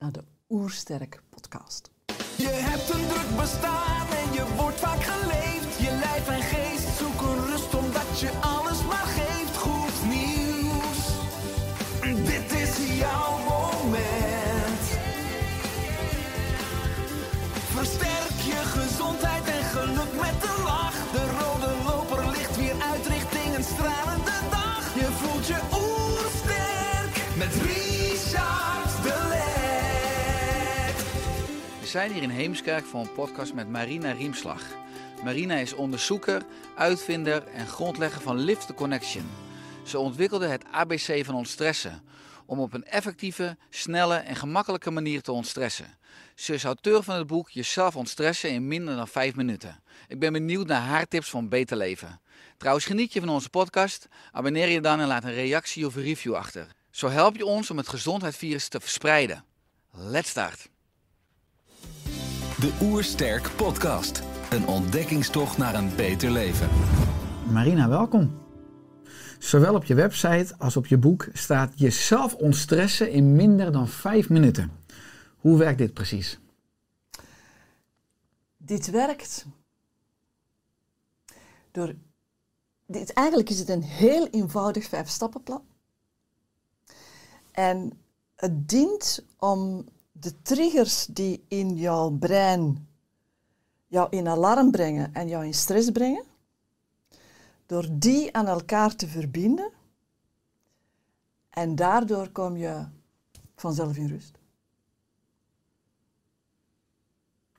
naar de Oersterk podcast. Je hebt een druk bestaan en je wordt vaak geleefd. Zijn hier in Heemskerk voor een podcast met Marina Riemslag. Marina is onderzoeker, uitvinder en grondlegger van Lift the Connection. Ze ontwikkelde het ABC van ontstressen om op een effectieve, snelle en gemakkelijke manier te ontstressen. Ze is auteur van het boek Jezelf ontstressen in minder dan 5 minuten. Ik ben benieuwd naar haar tips voor een beter leven. Trouwens, geniet je van onze podcast? Abonneer je dan en laat een reactie of een review achter. Zo help je ons om het gezondheidsvirus te verspreiden. Let's start! De Oersterk Podcast. Een ontdekkingstocht naar een beter leven. Marina, welkom. Zowel op je website als op je boek staat jezelf ontstressen in minder dan 5 minuten. Hoe werkt dit precies? Dit werkt door. Dit, eigenlijk is het een heel eenvoudig vijf-stappenplan. En het dient om de triggers die in jouw brein jou in alarm brengen en jou in stress brengen, door die aan elkaar te verbinden. En daardoor kom je vanzelf in rust.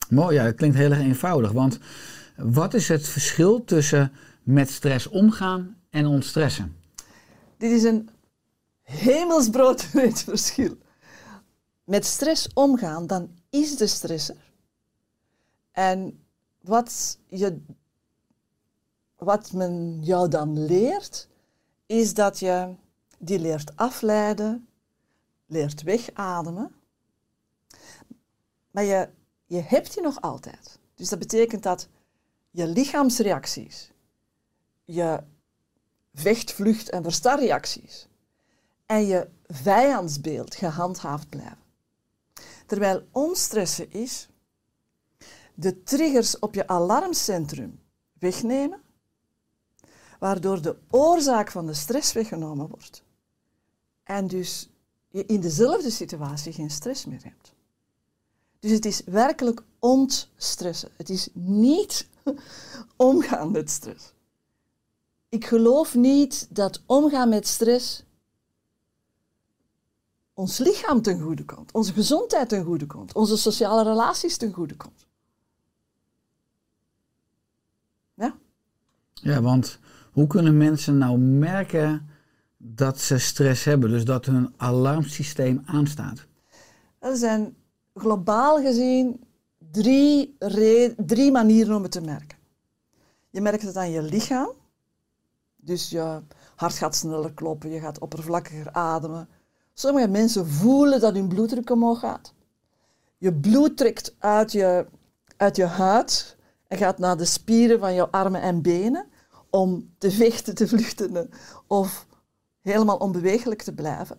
Mooi, ja, dat klinkt heel erg eenvoudig. Want wat is het verschil tussen met stress omgaan en ontstressen? Dit is een hemelsbrood verschil. Met stress omgaan, dan is de stresser. En wat, je, wat men jou dan leert, is dat je die leert afleiden, leert wegademen. Maar je, je hebt die nog altijd. Dus dat betekent dat je lichaamsreacties, je vecht, vlucht en verstarreacties en je vijandsbeeld gehandhaafd blijven. Terwijl onstressen is de triggers op je alarmcentrum wegnemen, waardoor de oorzaak van de stress weggenomen wordt. En dus je in dezelfde situatie geen stress meer hebt. Dus het is werkelijk ontstressen. Het is niet omgaan met stress. Ik geloof niet dat omgaan met stress ons lichaam ten goede komt, onze gezondheid ten goede komt, onze sociale relaties ten goede komt. Ja? Ja, want hoe kunnen mensen nou merken dat ze stress hebben, dus dat hun alarmsysteem aanstaat? Er zijn globaal gezien drie, drie manieren om het te merken. Je merkt het aan je lichaam. Dus je hart gaat sneller kloppen, je gaat oppervlakkiger ademen. Sommige mensen voelen dat hun bloeddruk omhoog gaat. Je bloed trekt uit je, uit je huid en gaat naar de spieren van je armen en benen om te vechten, te vluchten of helemaal onbewegelijk te blijven.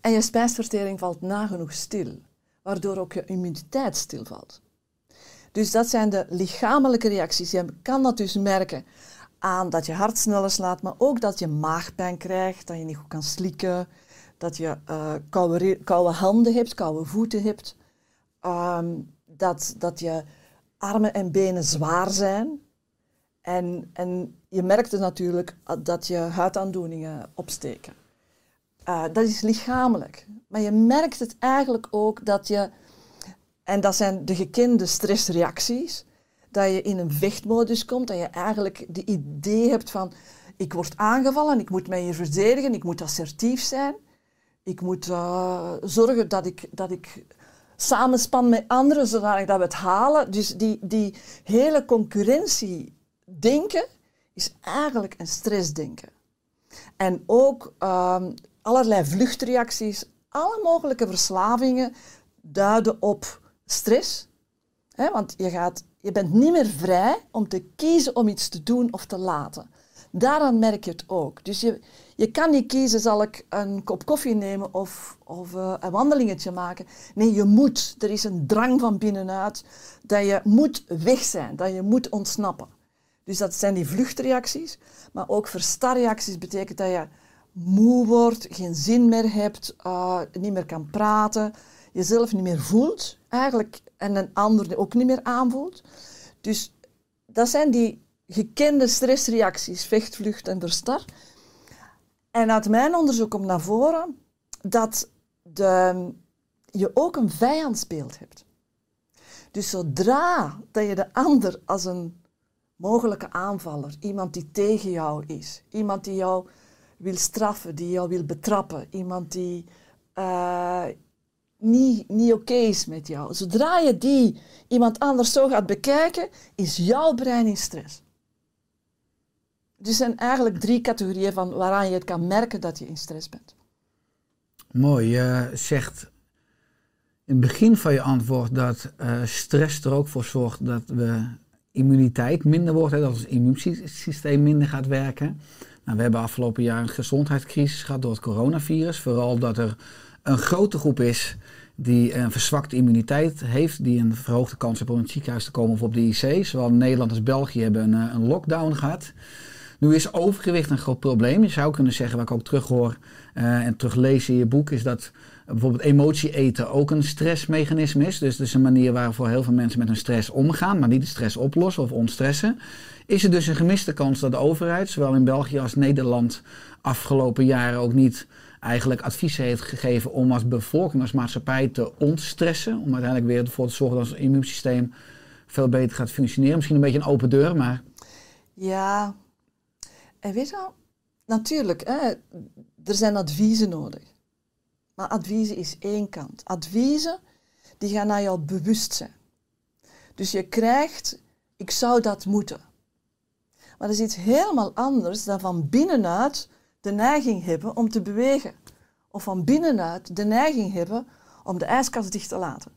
En je spijsvertering valt nagenoeg stil, waardoor ook je immuniteit stilvalt. Dus dat zijn de lichamelijke reacties. Je kan dat dus merken aan dat je hart sneller slaat, maar ook dat je maagpijn krijgt, dat je niet goed kan slikken, dat je eh, koude, handen hebt, koude voeten hebt, ehm, dat, dat je armen en benen zwaar zijn. En, en je merkt dus natuurlijk dat je huidaandoeningen opsteken. Eh, dat is lichamelijk. Maar je merkt het eigenlijk ook dat je, en dat zijn de gekende stressreacties, dat je in een vechtmodus komt, dat je eigenlijk de idee hebt van ik word aangevallen, ik moet mij hier verdedigen, ik moet assertief zijn. Ik moet eh, zorgen dat ik, dat ik samenspan met anderen zodat we het halen. Dus die, die hele concurrentie denken is eigenlijk een stressdenken. En ook ehm, allerlei vluchtreacties, alle mogelijke verslavingen duiden op stress. Want je, gaat, je bent niet meer vrij om te kiezen om iets te doen of te laten. Daaraan merk je het ook. Dus je, je kan niet kiezen, zal ik een kop koffie nemen of, of uh, een wandelingetje maken. Nee, je moet. Er is een drang van binnenuit dat je moet weg zijn, dat je moet ontsnappen. Dus dat zijn die vluchtreacties. Maar ook verstarreacties betekent dat je moe wordt, geen zin meer hebt, uh, niet meer kan praten, jezelf niet meer voelt eigenlijk en een ander ook niet meer aanvoelt. Dus dat zijn die gekende stressreacties, vecht, vlucht en verstar. En uit mijn onderzoek komt naar voren dat de, je ook een vijandsbeeld hebt. Dus zodra dat je de ander als een mogelijke aanvaller, iemand die tegen jou is, iemand die jou wil straffen, die jou wil betrappen, iemand die uh, niet, niet oké is met jou. Zodra je die iemand anders zo gaat bekijken, is jouw brein in stress. Dus er zijn eigenlijk drie categorieën van waaraan je het kan merken dat je in stress bent. Mooi, je zegt in het begin van je antwoord dat uh, stress er ook voor zorgt dat we immuniteit minder wordt, hè, dat ons immuunsysteem minder gaat werken. Nou, we hebben afgelopen jaar een gezondheidscrisis gehad door het coronavirus. Vooral dat er een grote groep is die een verzwakte immuniteit heeft, die een verhoogde kans heeft om in het ziekenhuis te komen of op de IC. Zowel Nederland als België hebben een, een lockdown gehad. Nu is overgewicht een groot probleem. Je zou kunnen zeggen, wat ik ook terughoor uh, en teruglees in je boek, is dat bijvoorbeeld emotie eten ook een stressmechanisme is. Dus het is een manier waarvoor heel veel mensen met hun stress omgaan, maar niet de stress oplossen of ontstressen. Is er dus een gemiste kans dat de overheid, zowel in België als Nederland, afgelopen jaren ook niet eigenlijk advies heeft gegeven om als bevolking, als maatschappij te ontstressen. Om uiteindelijk weer ervoor te zorgen dat ons immuunsysteem veel beter gaat functioneren. Misschien een beetje een open deur, maar... Ja, en weet je natuurlijk, hè, er zijn adviezen nodig. Maar adviezen is één kant. Adviezen die gaan naar jouw bewustzijn. Dus je krijgt, ik zou dat moeten. Maar dat is iets helemaal anders dan van binnenuit de neiging hebben om te bewegen. Of van binnenuit de neiging hebben om de ijskast dicht te laten.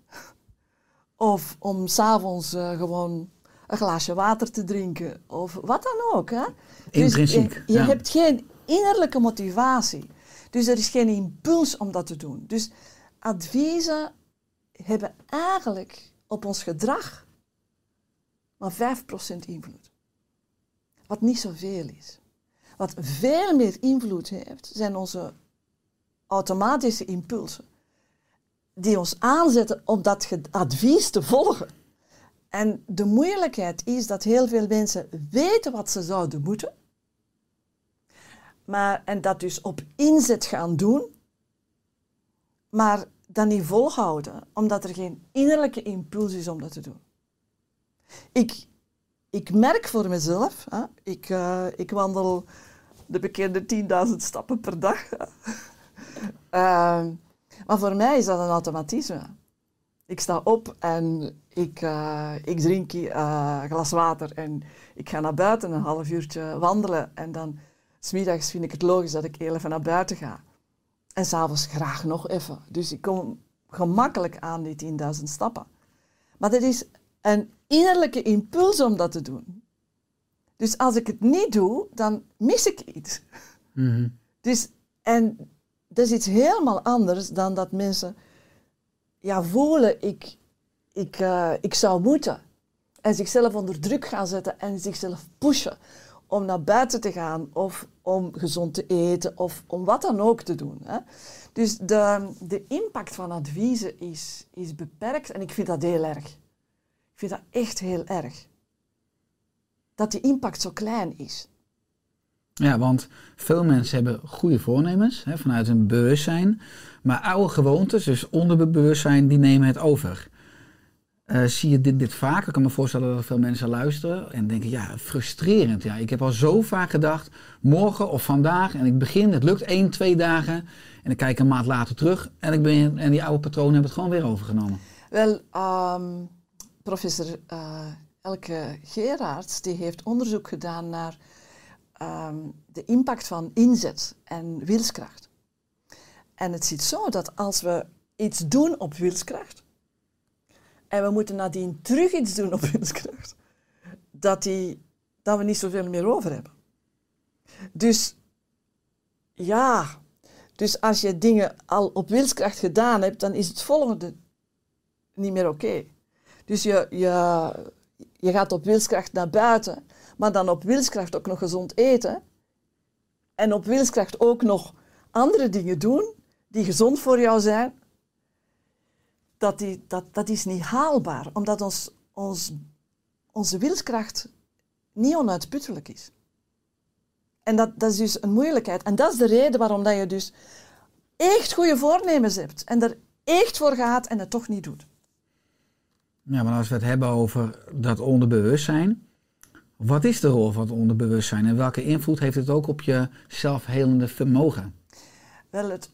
Of om s'avonds uh, gewoon een glaasje water te drinken. Of wat dan ook. Hè? Intrinsiek. Dus je, je hebt geen innerlijke motivatie. Dus er is geen impuls om dat te doen. Dus adviezen hebben eigenlijk op ons gedrag maar 5% invloed. Wat niet zoveel is. Wat veel meer invloed heeft, zijn onze automatische impulsen. Die ons aanzetten om dat advies te volgen. En de moeilijkheid is dat heel veel mensen weten wat ze zouden moeten. Maar, en dat dus op inzet gaan doen. Maar dat niet volhouden, omdat er geen innerlijke impuls is om dat te doen. Ik, ik merk voor mezelf, hè, ik, uh, ik wandel de bekende 10.000 stappen per dag. uh, maar voor mij is dat een automatisme. Ik sta op en ik, uh, ik drink uh, een glas water en ik ga naar buiten een half uurtje wandelen. En dan, smiddags vind ik het logisch dat ik even naar buiten ga. En s'avonds graag nog even. Dus ik kom gemakkelijk aan die 10.000 stappen. Maar dat is een innerlijke impuls om dat te doen. Dus als ik het niet doe, dan mis ik iets. Mm Dus, en dat is iets helemaal anders dan dat mensen ja, voelen, ik, ik, uh, ik zou moeten. En zichzelf onder druk gaan zetten en zichzelf pushen om naar buiten te gaan of om gezond te eten of om wat dan ook te doen. Hè. Dus de, de impact van adviezen is, is beperkt en ik vind dat heel erg. Ik vind dat echt heel erg. Dat die impact zo klein is. Ja, want veel mensen hebben goede voornemens hè, vanuit hun bewustzijn. Maar oude gewoontes, dus onderbewustzijn, die nemen het over. Eh, zie je dit, dit vaak? Ik kan me voorstellen dat veel mensen luisteren en denken, ja, frustrerend. Ja, ik heb al zo vaak gedacht, morgen of vandaag, en ik begin, het lukt één, twee dagen, en ik kijk een maand later terug en, ik ben, en die oude patronen hebben het gewoon weer overgenomen. Wel, ehm, professor eh, Elke Gerards die heeft onderzoek gedaan naar ehm, de impact van inzet en wilskracht. En het ziet zo dat als we iets doen op wilskracht, en we moeten nadien terug iets doen op wilskracht, dat, die, dat we niet zoveel meer over hebben. Dus ja, dus als je dingen al op wilskracht gedaan hebt, dan is het volgende niet meer oké. Dus je, je, je gaat op wilskracht naar buiten, maar dan op wilskracht ook nog gezond eten. En op wilskracht ook nog andere dingen doen die gezond voor jou zijn. Dat, die, dat, dat is niet haalbaar, omdat ons, ons, onze wilskracht niet onuitputtelijk is. En dat, dat is dus een moeilijkheid. En dat is de reden waarom dat je dus echt goede voornemens hebt en er echt voor gaat en het toch niet doet. Ja, maar als we het hebben over dat onderbewustzijn, wat is de rol van het onderbewustzijn en welke invloed heeft het ook op je zelfhelende vermogen? Wel, het,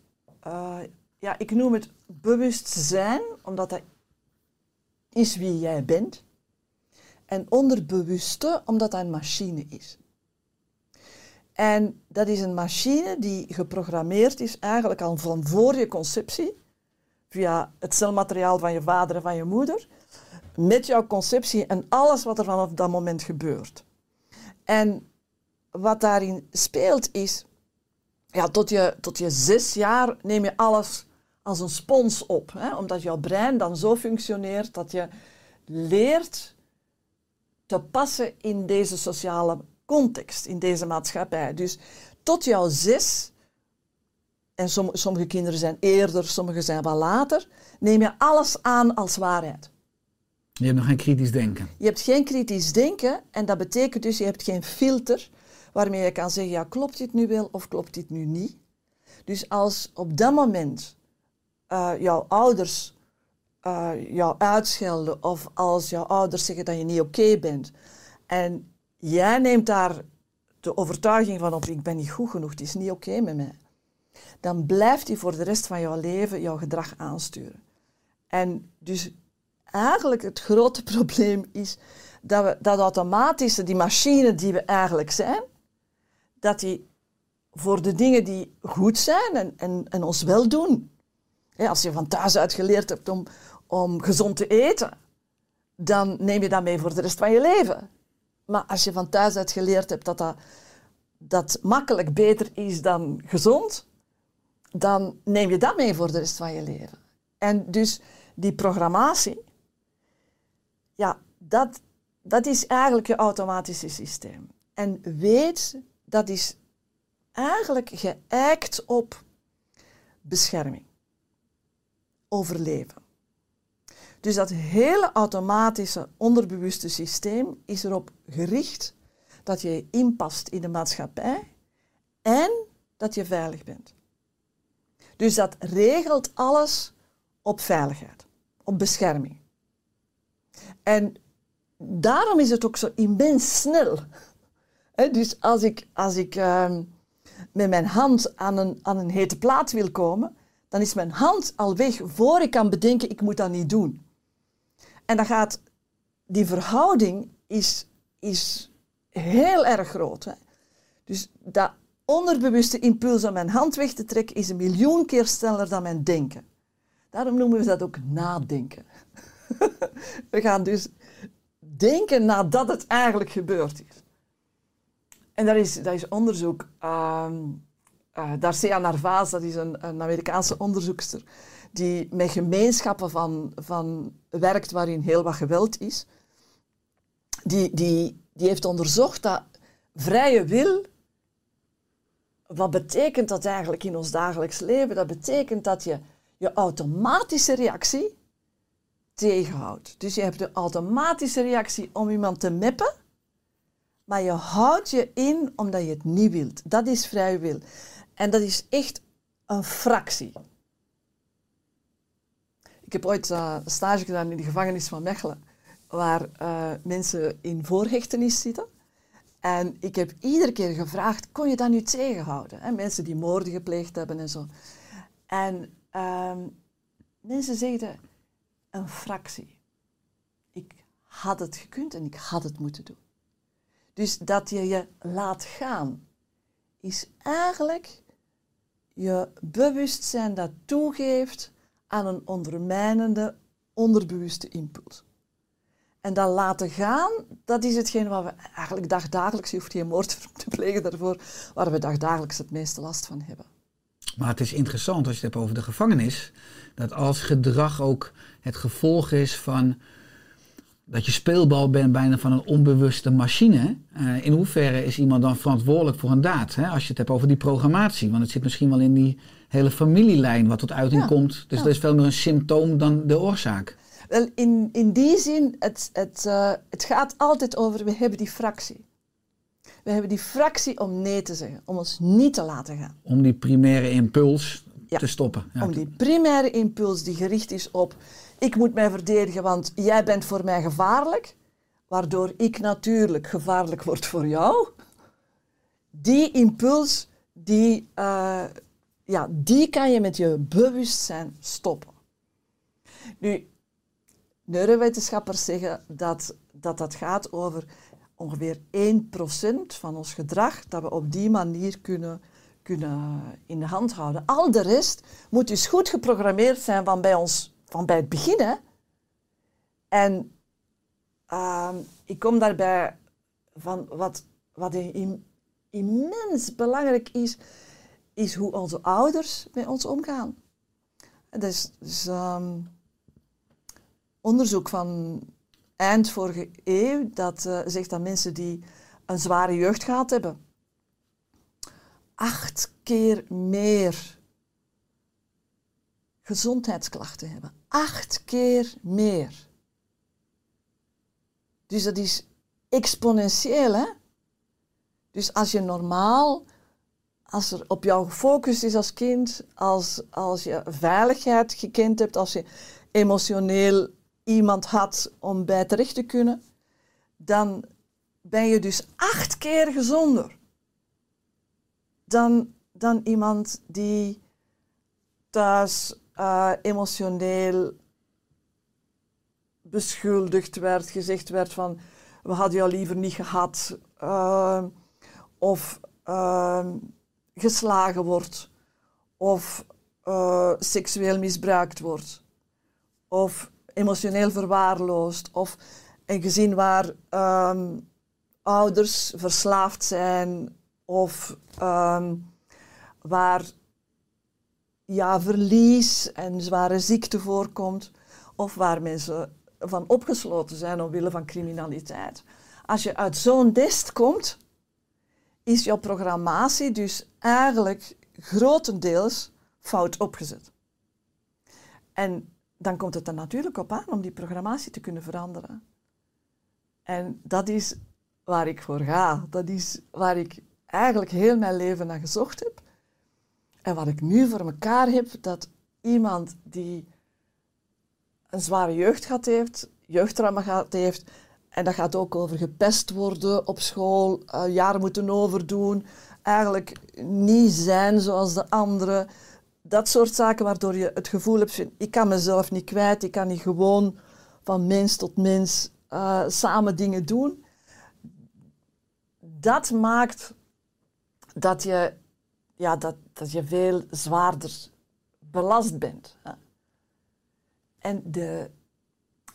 uh, ja, ik noem het bewustzijn, omdat dat is wie jij bent. En onderbewuste, omdat dat een machine is. En dat is een machine die geprogrammeerd is eigenlijk al van voor je conceptie, via het celmateriaal van je vader en van je moeder, met jouw conceptie en alles wat er vanaf dat moment gebeurt. En wat daarin speelt is, ja, tot je, tot je zes jaar neem je alles als een spons op, hè, omdat jouw brein dan zo functioneert dat je leert te passen in deze sociale context, in deze maatschappij. Dus tot jouw zes, en sommige kinderen zijn eerder, sommige zijn wat later, neem je alles aan als waarheid. Je hebt nog geen kritisch denken. Je hebt geen kritisch denken en dat betekent dus je hebt geen filter waarmee je kan zeggen, ja klopt dit nu wel of klopt dit nu niet. Dus als op dat moment uh, jouw ouders uh, jou uitschelden of als jouw ouders zeggen dat je niet oké bent en jij neemt daar de overtuiging van op ik ben niet goed genoeg, het is niet oké met mij, dan blijft hij voor de rest van jouw leven jouw gedrag aansturen. En dus eigenlijk het grote probleem is dat we dat automatische, die machine die we eigenlijk zijn, dat die voor de dingen die goed zijn en, en, en ons wel doen. als je van thuis uit geleerd hebt om, om gezond te eten, dan neem je dat mee voor de rest van je leven. Maar als je van thuis uit geleerd hebt dat dat, dat makkelijk beter is dan gezond, dan neem je dat mee voor de rest van je leven. En dus die programmatie, ja, dat, dat is eigenlijk je automatische systeem. En weet, dat is eigenlijk geëikt op bescherming, overleven. Dus dat hele automatische, onderbewuste systeem is erop gericht dat je inpast in de maatschappij en dat je veilig bent. Dus dat regelt alles op veiligheid, op bescherming. En daarom is het ook zo immens snel. dus als ik, als ik ehm, met mijn hand aan een, aan een hete plaat wil komen, dan is mijn hand al weg voor ik kan bedenken, ik moet dat niet doen. En dan gaat, die verhouding is, is heel erg groot. Dus dat onderbewuste impuls om mijn hand weg te trekken is een miljoen keer sneller dan mijn denken. Daarom noemen we dat ook nadenken. we gaan dus denken nadat het eigenlijk gebeurd is. En daar is, daar is onderzoek. Uh, uh, Narvaez, dat is een, een Amerikaanse onderzoekster, die met gemeenschappen van, van werkt waarin heel wat geweld is. Die, die, die heeft onderzocht dat vrije wil, wat betekent dat eigenlijk in ons dagelijks leven? Dat betekent dat je je automatische reactie tegenhoudt. Dus je hebt de automatische reactie om iemand te meppen, maar je houdt je in omdat je het niet wilt. Dat is vrije wil. En dat is echt een fractie. Ik heb ooit eh, een stage gedaan in de gevangenis van Mechelen, waar eh, mensen in voorhechtenis zitten. En ik heb iedere keer gevraagd, kon je dat nu tegenhouden? Mensen die moorden gepleegd hebben en zo. En ehm, mensen zeiden, een fractie. Ik had het gekund en ik had het moeten doen. Dus dat je je laat gaan, is eigenlijk je bewustzijn dat toegeeft aan een ondermijnende, onderbewuste impuls. En dat laten gaan, dat is hetgeen wat we eigenlijk dagdagelijks, je hoeft geen moord te plegen daarvoor, waar we dagdagelijks het meeste last van hebben. Maar het is interessant als je het hebt over de gevangenis, dat als gedrag ook het gevolg is van dat je speelbal bent bijna van een onbewuste machine. Uh, in hoeverre is iemand dan verantwoordelijk voor een daad? Hè? Als je het hebt over die programmatie. Want het zit misschien wel in die hele familielijn wat tot uiting Ja, komt. Dus ja. dat is veel meer een symptoom dan de oorzaak. Wel, in, in die zin, het, het, eh, het gaat altijd over, we hebben die fractie. We hebben die fractie om nee te zeggen, om ons niet te laten gaan. Om die primaire impuls Ja. te stoppen. Ja, om die primaire impuls die gericht is op, ik moet mij verdedigen, want jij bent voor mij gevaarlijk, waardoor ik natuurlijk gevaarlijk word voor jou. Die impuls, die, eh, ja, die kan je met je bewustzijn stoppen. Nu, neurowetenschappers zeggen dat dat, dat gaat over ongeveer 1% van ons gedrag, dat we op die manier kunnen, kunnen in de hand houden. Al de rest moet dus goed geprogrammeerd zijn van bij, ons, van bij het begin. Hè? En ehm, ik kom daarbij van wat, wat im- immens belangrijk is, is hoe onze ouders met ons omgaan. Dat is, dus, ehm, onderzoek van eind vorige eeuw dat eh, zegt dat mensen die een zware jeugd gehad hebben, acht keer meer gezondheidsklachten hebben. Acht keer meer. Dus dat is exponentieel, hè? Dus als je normaal, als er op jou gefocust is als kind, als, als je veiligheid gekend hebt, als je emotioneel iemand had om bij terecht te kunnen, dan ben je dus acht keer gezonder dan, dan iemand die thuis eh, emotioneel beschuldigd werd, gezegd werd van we hadden jou liever niet gehad, eh, of eh, geslagen wordt, of eh, seksueel misbruikt wordt, of emotioneel verwaarloosd, of een gezin waar ehm, ouders verslaafd zijn, of ehm, waar ja, verlies en zware ziekte voorkomt, of waar mensen van opgesloten zijn omwille van criminaliteit. Als je uit zo'n nest komt, is jouw programmatie dus eigenlijk grotendeels fout opgezet. En dan komt het er natuurlijk op aan om die programmatie te kunnen veranderen. En dat is waar ik voor ga. Dat is waar ik eigenlijk heel mijn leven naar gezocht heb. En wat ik nu voor mekaar heb, dat iemand die een zware jeugd gehad heeft, jeugdtrauma gehad heeft, en dat gaat ook over gepest worden op school, eh, jaren moeten overdoen, eigenlijk niet zijn zoals de anderen. Dat soort zaken waardoor je het gevoel hebt ik kan mezelf niet kwijt, ik kan niet gewoon van mens tot mens eh, samen dingen doen. Dat maakt dat je, ja, dat, dat je veel zwaarder belast bent. hè. En de,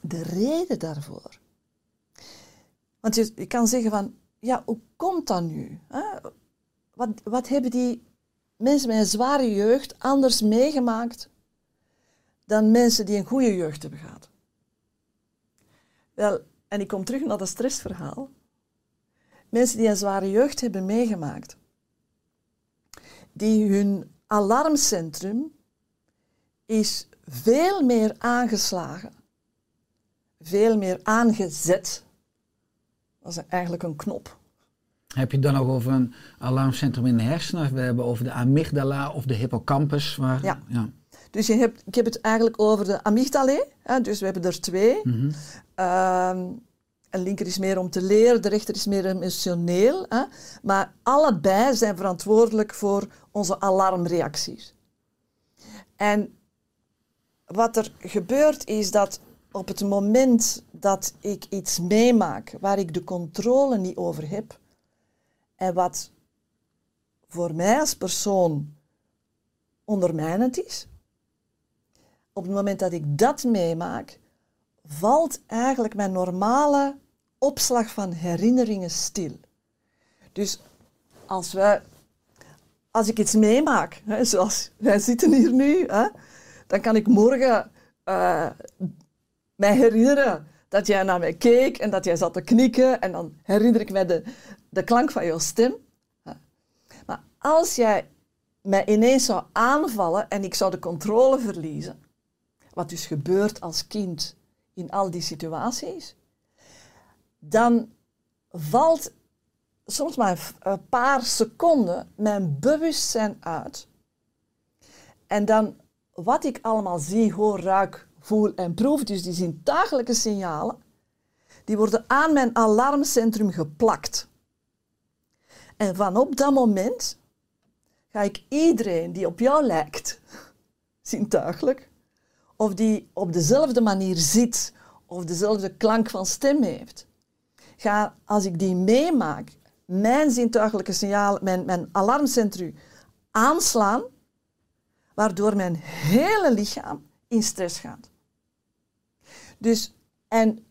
de reden daarvoor. Want je, je kan zeggen van, ja, hoe komt dat nu? hè? Wat, wat hebben die mensen met een zware jeugd anders meegemaakt dan mensen die een goede jeugd hebben gehad? Wel, en ik kom terug naar dat stressverhaal. Mensen die een zware jeugd hebben meegemaakt, die hun alarmcentrum is veel meer aangeslagen, veel meer aangezet. Dat is eigenlijk een knop. Heb je het dan ook over een alarmcentrum in de hersenen? We hebben over de amygdala of de hippocampus. Waar, Ja. ja. Dus je hebt, ik heb het eigenlijk over de amygdala. Hè, dus we hebben er twee. Ehm, een linker is meer om te leren, de rechter is meer emotioneel. Hè? Maar allebei zijn verantwoordelijk voor onze alarmreacties. En wat er gebeurt is dat op het moment dat ik iets meemaak waar ik de controle niet over heb, en wat voor mij als persoon ondermijnend is, op het moment dat ik dat meemaak, valt eigenlijk mijn normale opslag van herinneringen stil. Dus als, wij, als ik iets meemaak, hè, zoals wij zitten hier nu, hè, dan kan ik morgen eh, mij herinneren dat jij naar mij keek en dat jij zat te knikken en dan herinner ik mij de, de klank van jouw stem. Maar als jij mij ineens zou aanvallen en ik zou de controle verliezen, wat dus gebeurt als kind in al die situaties, dan valt soms maar een paar seconden mijn bewustzijn uit. En dan wat ik allemaal zie, hoor, ruik, voel en proef, dus die zintuigelijke signalen, die worden aan mijn alarmcentrum geplakt. En vanop dat moment ga ik iedereen die op jou lijkt, zintuigelijk, of die op dezelfde manier zit of dezelfde klank van stem heeft, ga, als ik die meemaak, mijn zintuigelijke signalen, mijn, mijn alarmcentrum aanslaan, waardoor mijn hele lichaam in stress gaat. Dus, en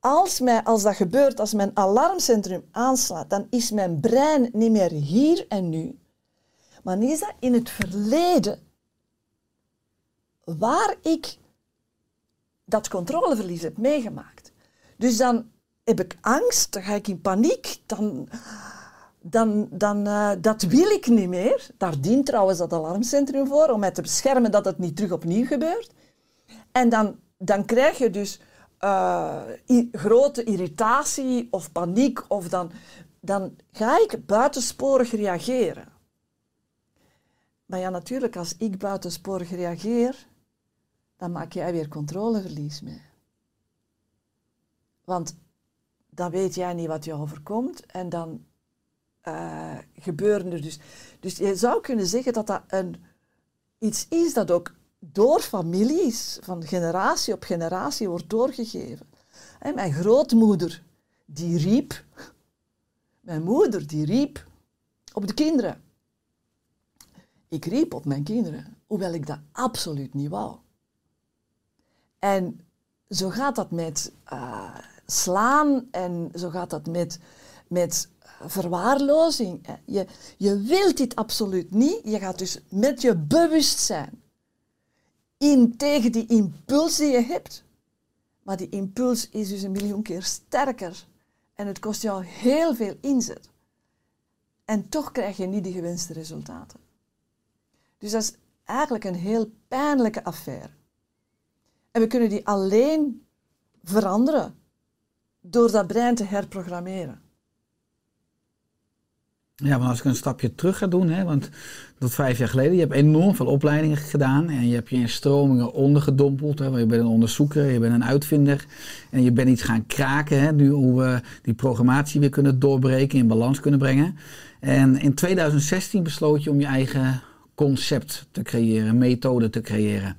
als, mij, als dat gebeurt, als mijn alarmcentrum aanslaat, dan is mijn brein niet meer hier en nu, maar is dat in het verleden waar ik dat controleverlies heb meegemaakt. Dus dan heb ik angst, dan ga ik in paniek, dan, dan, dan uh, dat wil ik niet meer. Daar dient trouwens dat alarmcentrum voor, om mij te beschermen dat het niet terug opnieuw gebeurt. En dan, dan krijg je dus i- grote irritatie of paniek, of dan, dan ga ik buitensporig reageren. Maar ja, natuurlijk, als ik buitensporig reageer, dan maak jij weer controleverlies mee. Want dan weet jij niet wat je overkomt en dan uh, gebeuren er dus. Dus je zou kunnen zeggen dat dat een, iets is dat ook door families, van generatie op generatie, wordt doorgegeven. En mijn grootmoeder, die riep, mijn moeder, die riep op de kinderen. Ik riep op mijn kinderen, hoewel ik dat absoluut niet wou. En zo gaat dat met uh, slaan en zo gaat dat met, met verwaarlozing. Je, je wilt dit absoluut niet. Je gaat dus met je bewustzijn in tegen die impuls die je hebt. Maar die impuls is dus een miljoen keer sterker. En het kost jou heel veel inzet. En toch krijg je niet die gewenste resultaten. Dus dat is eigenlijk een heel pijnlijke affaire. En we kunnen die alleen veranderen door dat brein te herprogrammeren. Ja, maar als ik een stapje terug ga doen, hè, want tot vijf jaar geleden, je hebt enorm veel opleidingen gedaan en je hebt je in stromingen ondergedompeld. Hè, je bent een onderzoeker, je bent een uitvinder en je bent iets gaan kraken, hè, nu hoe we die programmatie weer kunnen doorbreken, in balans kunnen brengen. En in 2016 besloot je om je eigen concept te creëren, methode te creëren.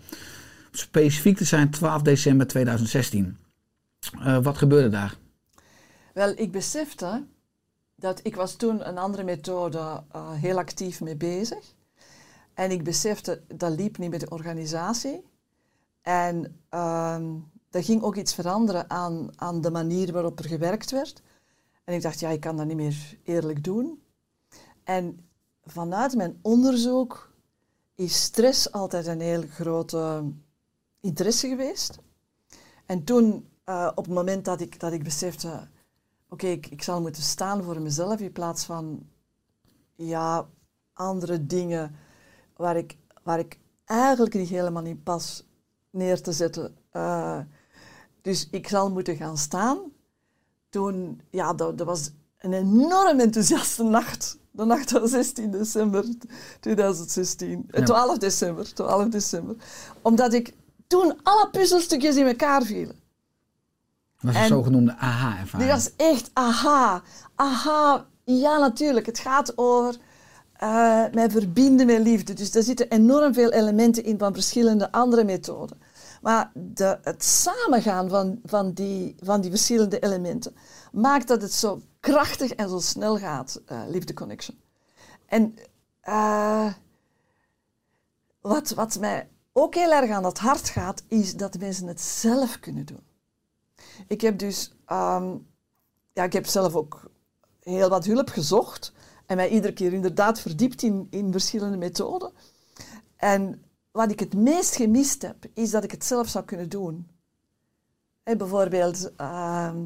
Specifiek te zijn 12 december 2016. Uh, wat gebeurde daar? Wel, ik besefte dat ik was toen een andere methode uh, heel actief mee bezig. En ik besefte, dat liep niet met de organisatie. En uh, er ging ook iets veranderen aan, aan de manier waarop er gewerkt werd. En ik dacht, ja, ik kan dat niet meer eerlijk doen. En vanuit mijn onderzoek is stress altijd een heel grote interesse geweest. En toen, uh, op het moment dat ik, dat ik besefte, okay, ik, ik zal moeten staan voor mezelf in plaats van, ja, andere dingen waar ik, waar ik eigenlijk niet helemaal in pas neer te zetten. Uh, dus ik zal moeten gaan staan. Toen, ja, dat, dat was een enorm enthousiaste nacht. De nacht van 16 december 2016. Eh, Ja. 12 december, 12 december. Omdat ik toen alle puzzelstukjes in elkaar vielen. Dat was een En- zogenoemde aha-ervaring. Die was echt aha. Aha, ja natuurlijk. Het gaat over eh mij verbinden met liefde. Dus daar zitten enorm veel elementen in van verschillende andere methoden. Maar de, het samengaan van, van, die, van die verschillende elementen maakt dat het zo krachtig en zo snel gaat, eh Liefde Connection. En eh, wat, wat mij ook heel erg aan het hart gaat, is dat mensen het zelf kunnen doen. Ik heb dus, ehm, ja, ik heb zelf ook heel wat hulp gezocht en mij iedere keer inderdaad verdiept in, in verschillende methoden. En wat ik het meest gemist heb, is dat ik het zelf zou kunnen doen. Bijvoorbeeld ehm,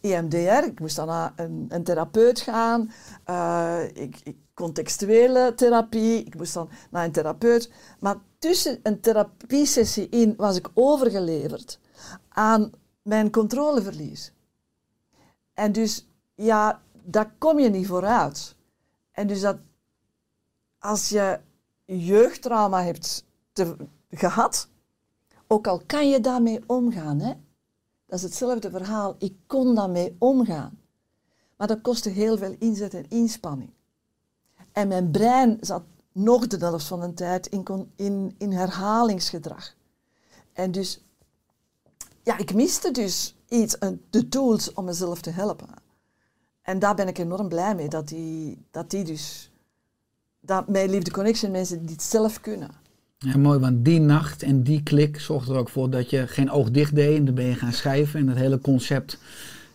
EMDR, ik moest dan naar een, een therapeut gaan, eh, ik, ik contextuele therapie, ik moest dan naar een therapeut. Maar tussen een therapiesessie in was ik overgeleverd aan mijn controleverlies. En dus, ja, daar kom je niet vooruit. En dus dat, als je jeugdtrauma hebt te- gehad, ook al kan je daarmee omgaan, hè? dat is hetzelfde verhaal, ik kon daarmee omgaan. Maar dat kostte heel veel inzet en inspanning. En mijn brein zat nog de helft van de tijd in, in, in herhalingsgedrag. En dus, ja, ik miste dus iets, de tools om mezelf te helpen. En daar ben ik enorm blij mee, dat die, dat die dus, dat mijn Liefde Connection mensen dit zelf kunnen. Ja, mooi, want die nacht en die klik zorgde er ook voor dat je geen oog dicht deed. En dan ben je gaan schrijven. En het hele concept,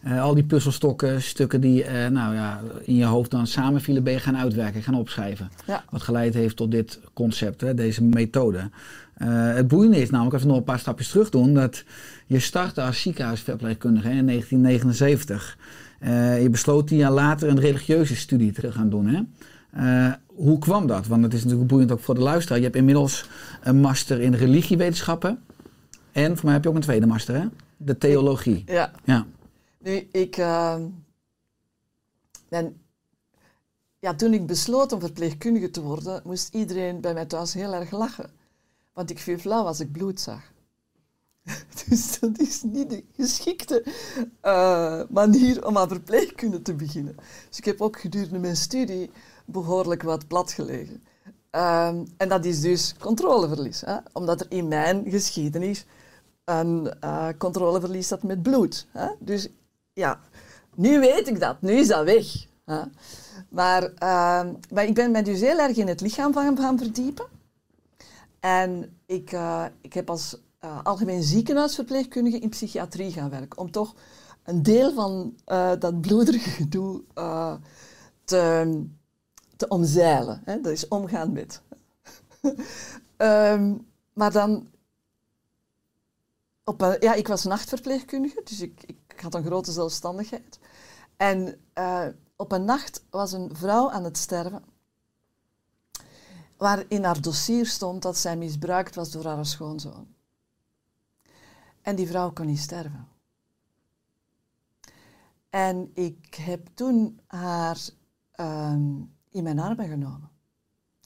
eh, al die puzzelstokken, stukken die eh, nou ja, in je hoofd dan samenvielen, ben je gaan uitwerken, gaan opschrijven. Ja. Wat geleid heeft tot dit concept, hè, deze methode. Eh, het boeiende is namelijk, als we nog een paar stapjes terug doen, dat je startte als ziekenhuisverpleegkundige hè, in 1979. Eh, je besloot tien jaar later een religieuze studie te gaan doen. Hè? Eh, hoe kwam dat? Want het is natuurlijk boeiend ook voor de luisteraar. Je hebt inmiddels een master in religiewetenschappen. En voor mij heb je ook een tweede master, hè? De theologie. Ja. Ja. Nu, ik eh, ben, ja, toen ik besloot om verpleegkundige te worden, moest iedereen bij mij thuis heel erg lachen. Want ik viel flauw als ik bloed zag. Dus dat is niet de geschikte eh, manier om aan verpleegkunde te beginnen. Dus ik heb ook gedurende mijn studie behoorlijk wat plat gelegen. Ehm, en dat is dus controleverlies. Hè? Omdat er in mijn geschiedenis een eh, controleverlies zat met bloed. Hè? Dus ja, nu weet ik dat. Nu is dat weg. Hè? Maar, ehm, maar ik ben me dus heel erg in het lichaam van gaan verdiepen. En ik, eh, ik heb als eh, algemeen ziekenhuisverpleegkundige in psychiatrie gaan werken. Om toch een deel van eh, dat bloederige gedoe te, te omzeilen. Hè? Dat is omgaan met. Ehm, maar dan... Op ja, ik was nachtverpleegkundige, dus ik, ik had een grote zelfstandigheid. En op een nacht was een vrouw aan het sterven waar in haar dossier stond dat zij misbruikt was door haar schoonzoon. En die vrouw kon niet sterven. En ik heb toen haar ehm, in mijn armen genomen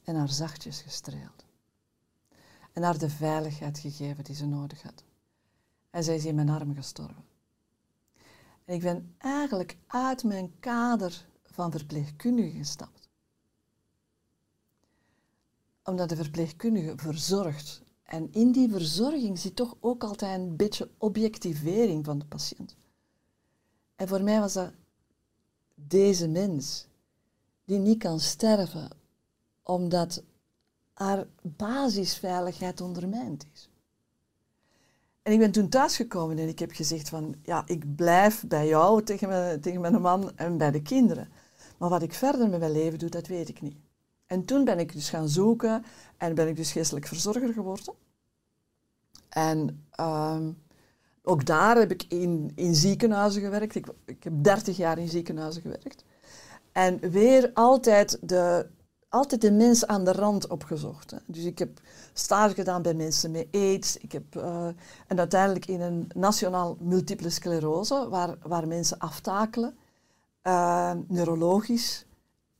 en haar zachtjes gestreeld. En haar de veiligheid gegeven die ze nodig had. En zij is in mijn armen gestorven. En ik ben eigenlijk uit mijn kader van verpleegkundige gestapt omdat de verpleegkundige verzorgt. En in die verzorging zit toch ook altijd een beetje objectivering van de patiënt. En voor mij was dat deze mens, die niet kan sterven omdat haar basisveiligheid ondermijnd is. En ik ben toen thuisgekomen en ik heb gezegd van, ja, ik blijf bij jou tegen mijn, tegen mijn man en bij de kinderen. Maar wat ik verder met mijn leven doe, dat weet ik niet. En toen ben ik dus gaan zoeken en ben ik dus geestelijk verzorger geworden. En ehm, ook daar heb ik in, in ziekenhuizen gewerkt. Ik, ik heb 30 jaar in ziekenhuizen gewerkt. En weer altijd de, altijd de mens aan de rand opgezocht. Hè. Dus ik heb stage gedaan bij mensen met AIDS. Ik heb, eh, en uiteindelijk in een nationaal multiple sclerose, waar, waar mensen aftakelen. eh, neurologisch.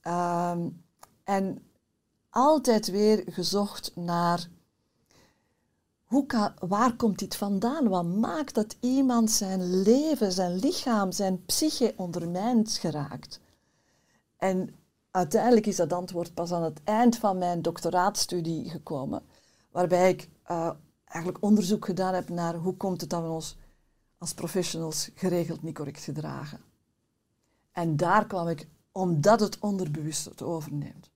Ehm, en altijd weer gezocht naar hoe waar komt dit vandaan? Wat maakt dat iemand zijn leven, zijn lichaam, zijn psyche ondermijnd geraakt? En uiteindelijk is dat antwoord pas aan het eind van mijn doctoraatstudie gekomen, waarbij ik eh, eigenlijk onderzoek gedaan heb naar hoe komt het dat we ons als professionals geregeld niet correct gedragen. En daar kwam ik omdat het onderbewust het overneemt.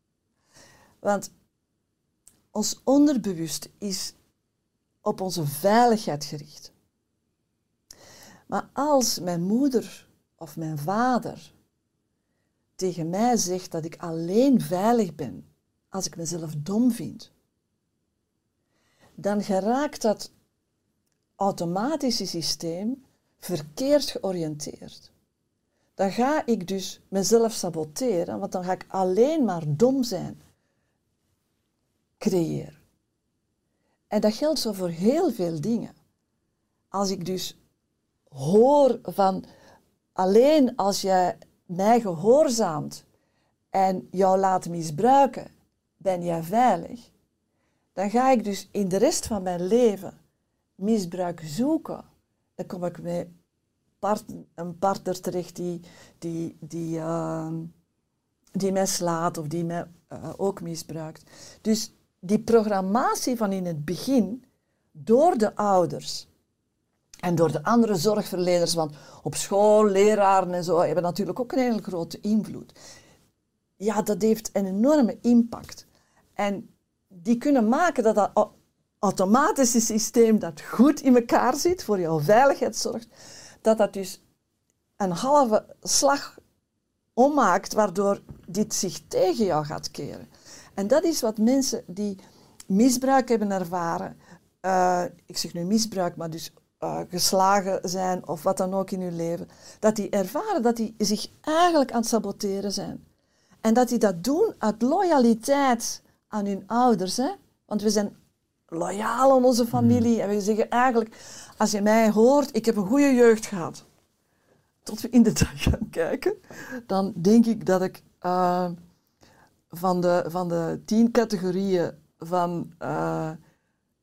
Want ons onderbewust is op onze veiligheid gericht. Maar als mijn moeder of mijn vader tegen mij zegt dat ik alleen veilig ben als ik mezelf dom vind, dan geraakt dat automatische systeem verkeerd georiënteerd. Dan ga ik dus mezelf saboteren, want dan ga ik alleen maar dom zijn creëren. En dat geldt zo voor heel veel dingen. Als ik dus hoor van alleen als je mij gehoorzaamt en jou laat misbruiken, ben jij veilig. Dan ga ik dus in de rest van mijn leven misbruik zoeken. Dan kom ik met een partner terecht die, die, die, uh, die mij slaat of die mij uh, ook misbruikt. Dus die programmatie van in het begin door de ouders en door de andere zorgverleners, want op school, leraren en zo hebben natuurlijk ook een hele grote invloed. Ja, dat heeft een enorme impact. En die kunnen maken dat dat automatische systeem dat goed in elkaar zit, voor jouw veiligheid zorgt, dat dat dus een halve slag ommaakt, waardoor dit zich tegen jou gaat keren. En dat is wat mensen die misbruik hebben ervaren, uh, ik zeg nu misbruik, maar dus uh, geslagen zijn of wat dan ook in hun leven, dat die ervaren dat die zich eigenlijk aan het saboteren zijn. En dat die dat doen uit loyaliteit aan hun ouders. Hè? Want we zijn loyaal aan onze familie. En we zeggen eigenlijk, als je mij hoort, ik heb een goede jeugd gehad. Tot we in de dag gaan kijken, dan denk ik dat ik uh, van, de, van de tien categorieën van uh,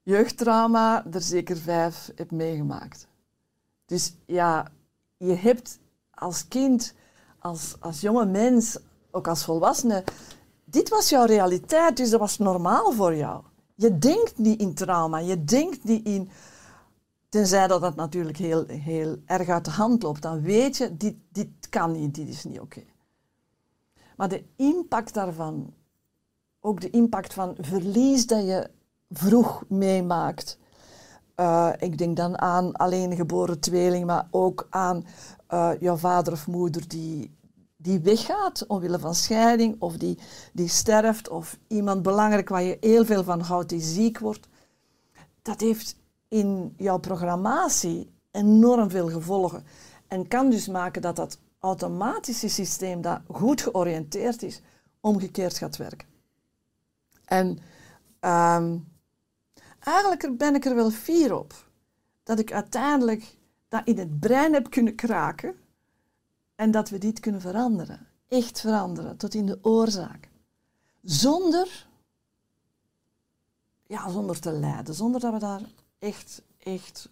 jeugdtrauma er zeker vijf heb meegemaakt. Dus ja, je hebt als kind, als, als jonge mens, ook als volwassene, dit was jouw realiteit, dus dat was normaal voor jou. Je denkt niet in trauma, je denkt niet in. Tenzij dat het natuurlijk heel, heel erg uit de hand loopt, dan weet je, dit, dit kan niet, dit is niet oké. Maar de impact daarvan, ook de impact van verlies dat je vroeg meemaakt. Uh, ik denk dan aan alleen geboren tweeling, maar ook aan uh, jouw vader of moeder die, die weggaat omwille van scheiding, of die, die sterft, of iemand belangrijk waar je heel veel van houdt die ziek wordt. Dat heeft in jouw programmatie enorm veel gevolgen. En kan dus maken dat dat automatische systeem dat goed georiënteerd is, omgekeerd gaat werken. En um, eigenlijk ben ik er wel fier op dat ik uiteindelijk dat in het brein heb kunnen kraken en dat we dit kunnen veranderen. Echt veranderen, tot in de oorzaak. Zonder, ja, zonder te lijden, zonder dat we daar echt, echt...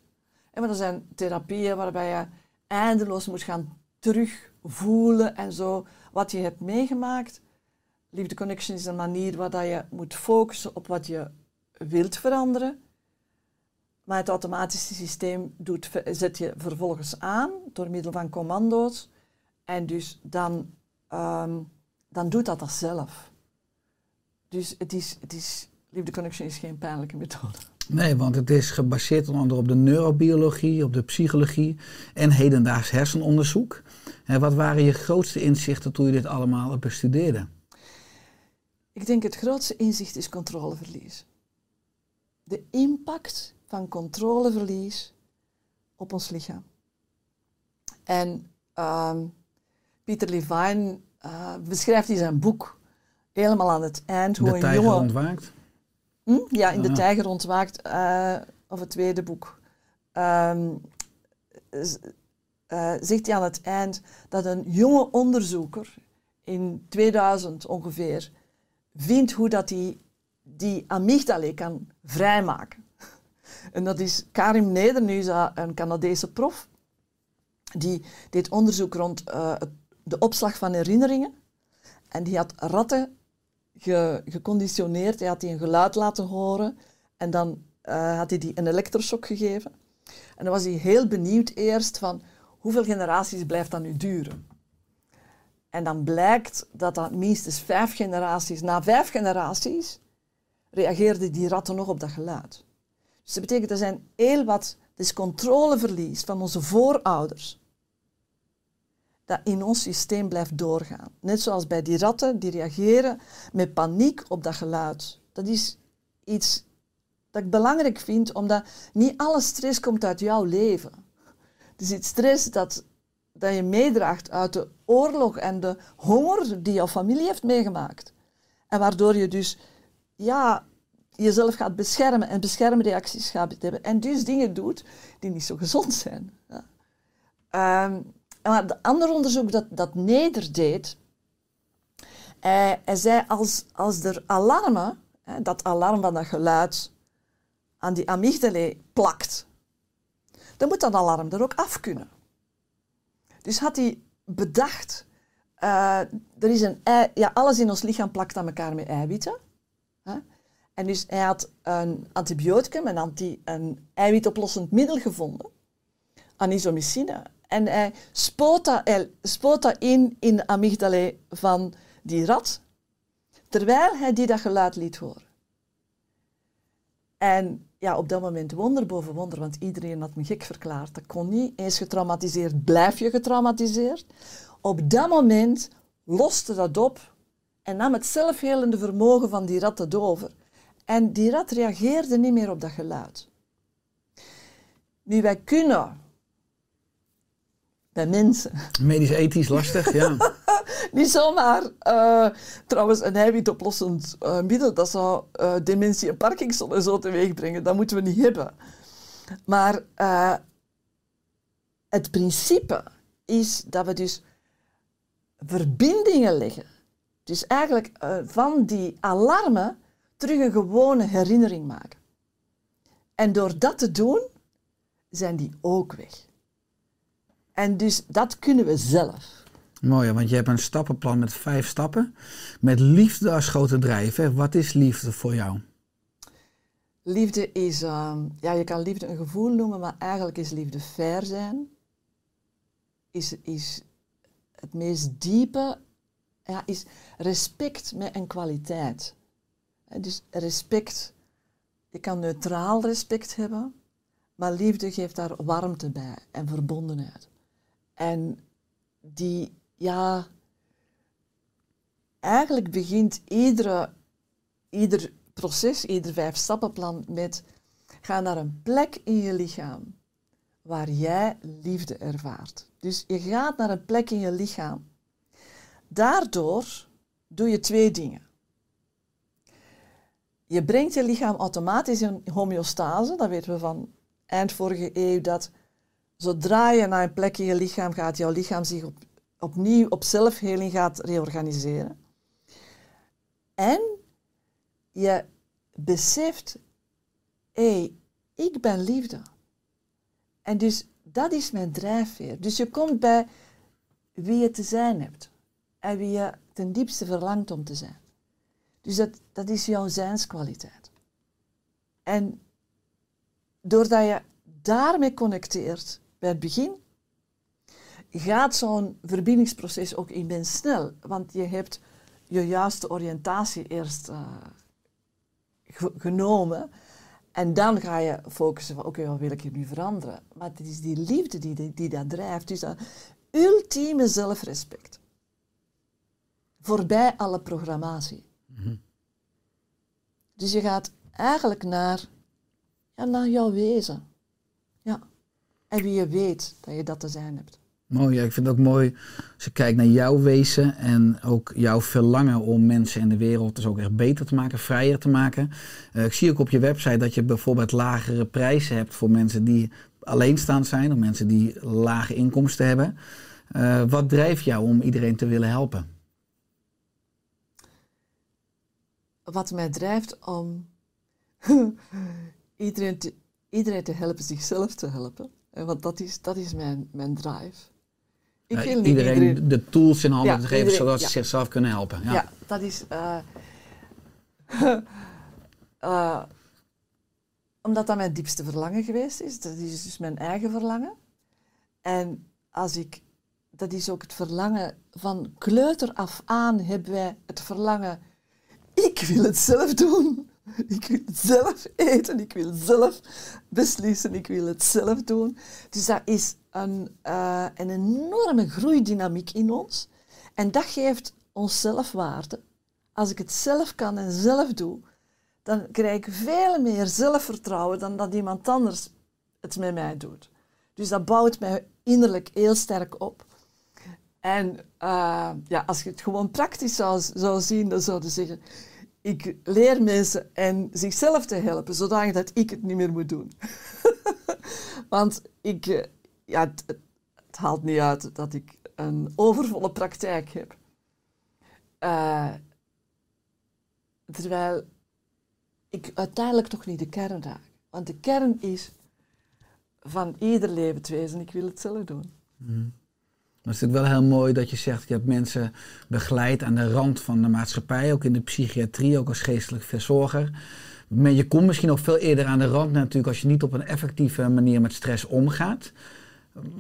En er zijn therapieën waarbij je eindeloos moet gaan terugvoelen en zo wat je hebt meegemaakt. Liefde Connection is een manier waar je moet focussen op wat je wilt veranderen. Maar het automatische systeem doet, zet je vervolgens aan door middel van commando's. En dus dan, um, dan doet dat dat zelf. Dus het is, het is, Liefde Connection is geen pijnlijke methode. Nee, want het is gebaseerd onder andere op de neurobiologie, op de psychologie en hedendaags hersenonderzoek. En wat waren je grootste inzichten toen je dit allemaal bestudeerde? Ik denk het grootste inzicht is controleverlies. De impact van controleverlies op ons lichaam. En um, Pieter Levine uh, beschrijft in zijn boek helemaal aan het eind hoe de een jongen... ontwaakt? Hm? Ja, in De Tijger ontwaakt, uh, of het tweede boek. Um, eh, zegt hij aan het eind dat een jonge onderzoeker in 2000 ongeveer vindt hoe dat hij die amygdala kan vrijmaken. En dat is Karim Nedernuza, een Canadese prof. Die deed onderzoek rond eh, de opslag van herinneringen. En die had ratten ge- geconditioneerd. Hij had die een geluid laten horen. En dan eh, had hij die een elektroshock gegeven. En dan was hij heel benieuwd eerst van hoeveel generaties blijft dat nu duren. En dan blijkt dat dat minstens vijf generaties, na vijf generaties, reageerden die ratten nog op dat geluid. Dus dat betekent, er zijn heel wat, is controleverlies van onze voorouders, dat in ons systeem blijft doorgaan. Net zoals bij die ratten, die reageren met paniek op dat geluid. Dat is iets dat ik belangrijk vind, omdat niet alle stress komt uit jouw leven. Het is stress dat, dat je meedraagt uit de oorlog en de honger die jouw familie heeft meegemaakt. En waardoor je dus ja, jezelf gaat beschermen en beschermreacties gaat hebben. En dus dingen doet die niet zo gezond zijn. Ehm, maar het andere onderzoek dat, dat Neder deed, hij, hij zei als, als er alarmen, dat alarm van dat geluid, aan die amygdala plakt, dan moet dat alarm er ook af kunnen. Dus had hij bedacht, eh, er is een ja, alles in ons lichaam plakt aan elkaar met eiwitten. Hè? En dus hij had een antibioticum, een, een eiwitoplossend middel gevonden, anisomycine. En hij spoot dat, hij spoot in in de amygdala van die rat, terwijl hij die dat geluid liet horen. En ja, op dat moment wonder boven wonder, want iedereen had me gek verklaard. Dat kon niet. Eens getraumatiseerd, blijf je getraumatiseerd. Op dat moment loste dat op en nam het zelfhelende vermogen van die rat het over. En die rat reageerde niet meer op dat geluid. Nu, wij kunnen bij mensen Medisch-ethisch lastig, ja. niet zomaar, eh, trouwens, een eiwitoplossend eh middel, dat zou eh, dementie en Parkinson en zo teweeg brengen. Dat moeten we niet hebben. Maar het principe is dat we dus verbindingen leggen. Dus eigenlijk van die alarmen terug een gewone herinnering maken. En door dat te doen, zijn die ook weg. En dus dat kunnen we zelf. Mooi, want je hebt een stappenplan met vijf stappen. Met liefde als grote drijf. Hè. Wat is liefde voor jou? Liefde is, ehm, ja, je kan liefde een gevoel noemen, maar eigenlijk is liefde fair zijn. Is, is het meest diepe, ja, is respect met een kwaliteit. Dus respect, je kan neutraal respect hebben, maar liefde geeft daar warmte bij en verbondenheid. En die, ja, eigenlijk begint iedere, ieder proces, ieder vijf stappenplan met ga naar een plek in je lichaam waar jij liefde ervaart. Dus je gaat naar een plek in je lichaam. Daardoor doe je twee dingen. Je brengt je lichaam automatisch in homeostase. Dat weten we van eind vorige eeuw. Dat zodra je naar een plek in je lichaam gaat, jouw lichaam zich op, opnieuw op zelfheling gaat reorganiseren. En je beseft, hé, hey, ik ben liefde. En dus dat is mijn drijfveer. Dus je komt bij wie je te zijn hebt. En wie je ten diepste verlangt om te zijn. Dus dat, dat is jouw zijnskwaliteit. En doordat je daarmee connecteert bij het begin, gaat zo'n verbindingsproces ook immens snel. Want je hebt je juiste oriëntatie eerst uh, genomen. En dan ga je focussen van, oké, okay, wat wil ik hier nu veranderen? Maar het is die liefde die, die, die dat drijft. Dus dat ultieme zelfrespect. Voorbij alle programmatie. Mm -hmm. Dus je gaat eigenlijk naar, ja, naar jouw wezen. En wie je weet dat je dat te zijn hebt. Mooi, ja, ik vind het ook mooi als je kijkt naar jouw wezen en ook jouw verlangen om mensen in de wereld dus ook echt beter te maken, vrijer te maken. Uh, ik zie ook op je website dat je bijvoorbeeld lagere prijzen hebt voor mensen die alleenstaand zijn, of mensen die lage inkomsten hebben. Eh, wat drijft jou om iedereen te willen helpen? Wat mij drijft om iedereen, te, iedereen te helpen zichzelf te helpen. Eh, Want dat is, dat is mijn, mijn drive. Ik wil niet iedereen, iedereen de tools in handen Ja, te geven iedereen, zodat ze zichzelf kunnen helpen. Ja. Ja, dat is. eh, eh, omdat dat mijn diepste verlangen geweest is. Dat is dus mijn eigen verlangen. En als ik. Dat is ook het verlangen van kleuter af aan hebben wij het verlangen. Ik wil het zelf doen. Ik wil zelf eten. Ik wil zelf beslissen. Ik wil het zelf doen. Dus dat is een, eh, een enorme groeidynamiek in ons. En dat geeft ons zelfwaarde. Als ik het zelf kan en zelf doe, dan krijg ik veel meer zelfvertrouwen dan dat iemand anders het met mij doet. Dus dat bouwt mij innerlijk heel sterk op. En eh, ja, als je het gewoon praktisch zou, zou zien, dan zou je zeggen, ik leer mensen en zichzelf te helpen, zodanig dat ik het niet meer moet doen. Want ik, eh, ja, het, haalt niet uit dat ik een overvolle praktijk heb. Eh, terwijl ik uiteindelijk toch niet de kern raak. Want de kern is van ieder levend wezen, ik wil het zelf doen. Dat is natuurlijk wel heel mooi dat je zegt, je hebt mensen begeleid aan de rand van de maatschappij, ook in de psychiatrie, ook als geestelijk verzorger. Maar je komt misschien ook veel eerder aan de rand natuurlijk als je niet op een effectieve manier met stress omgaat.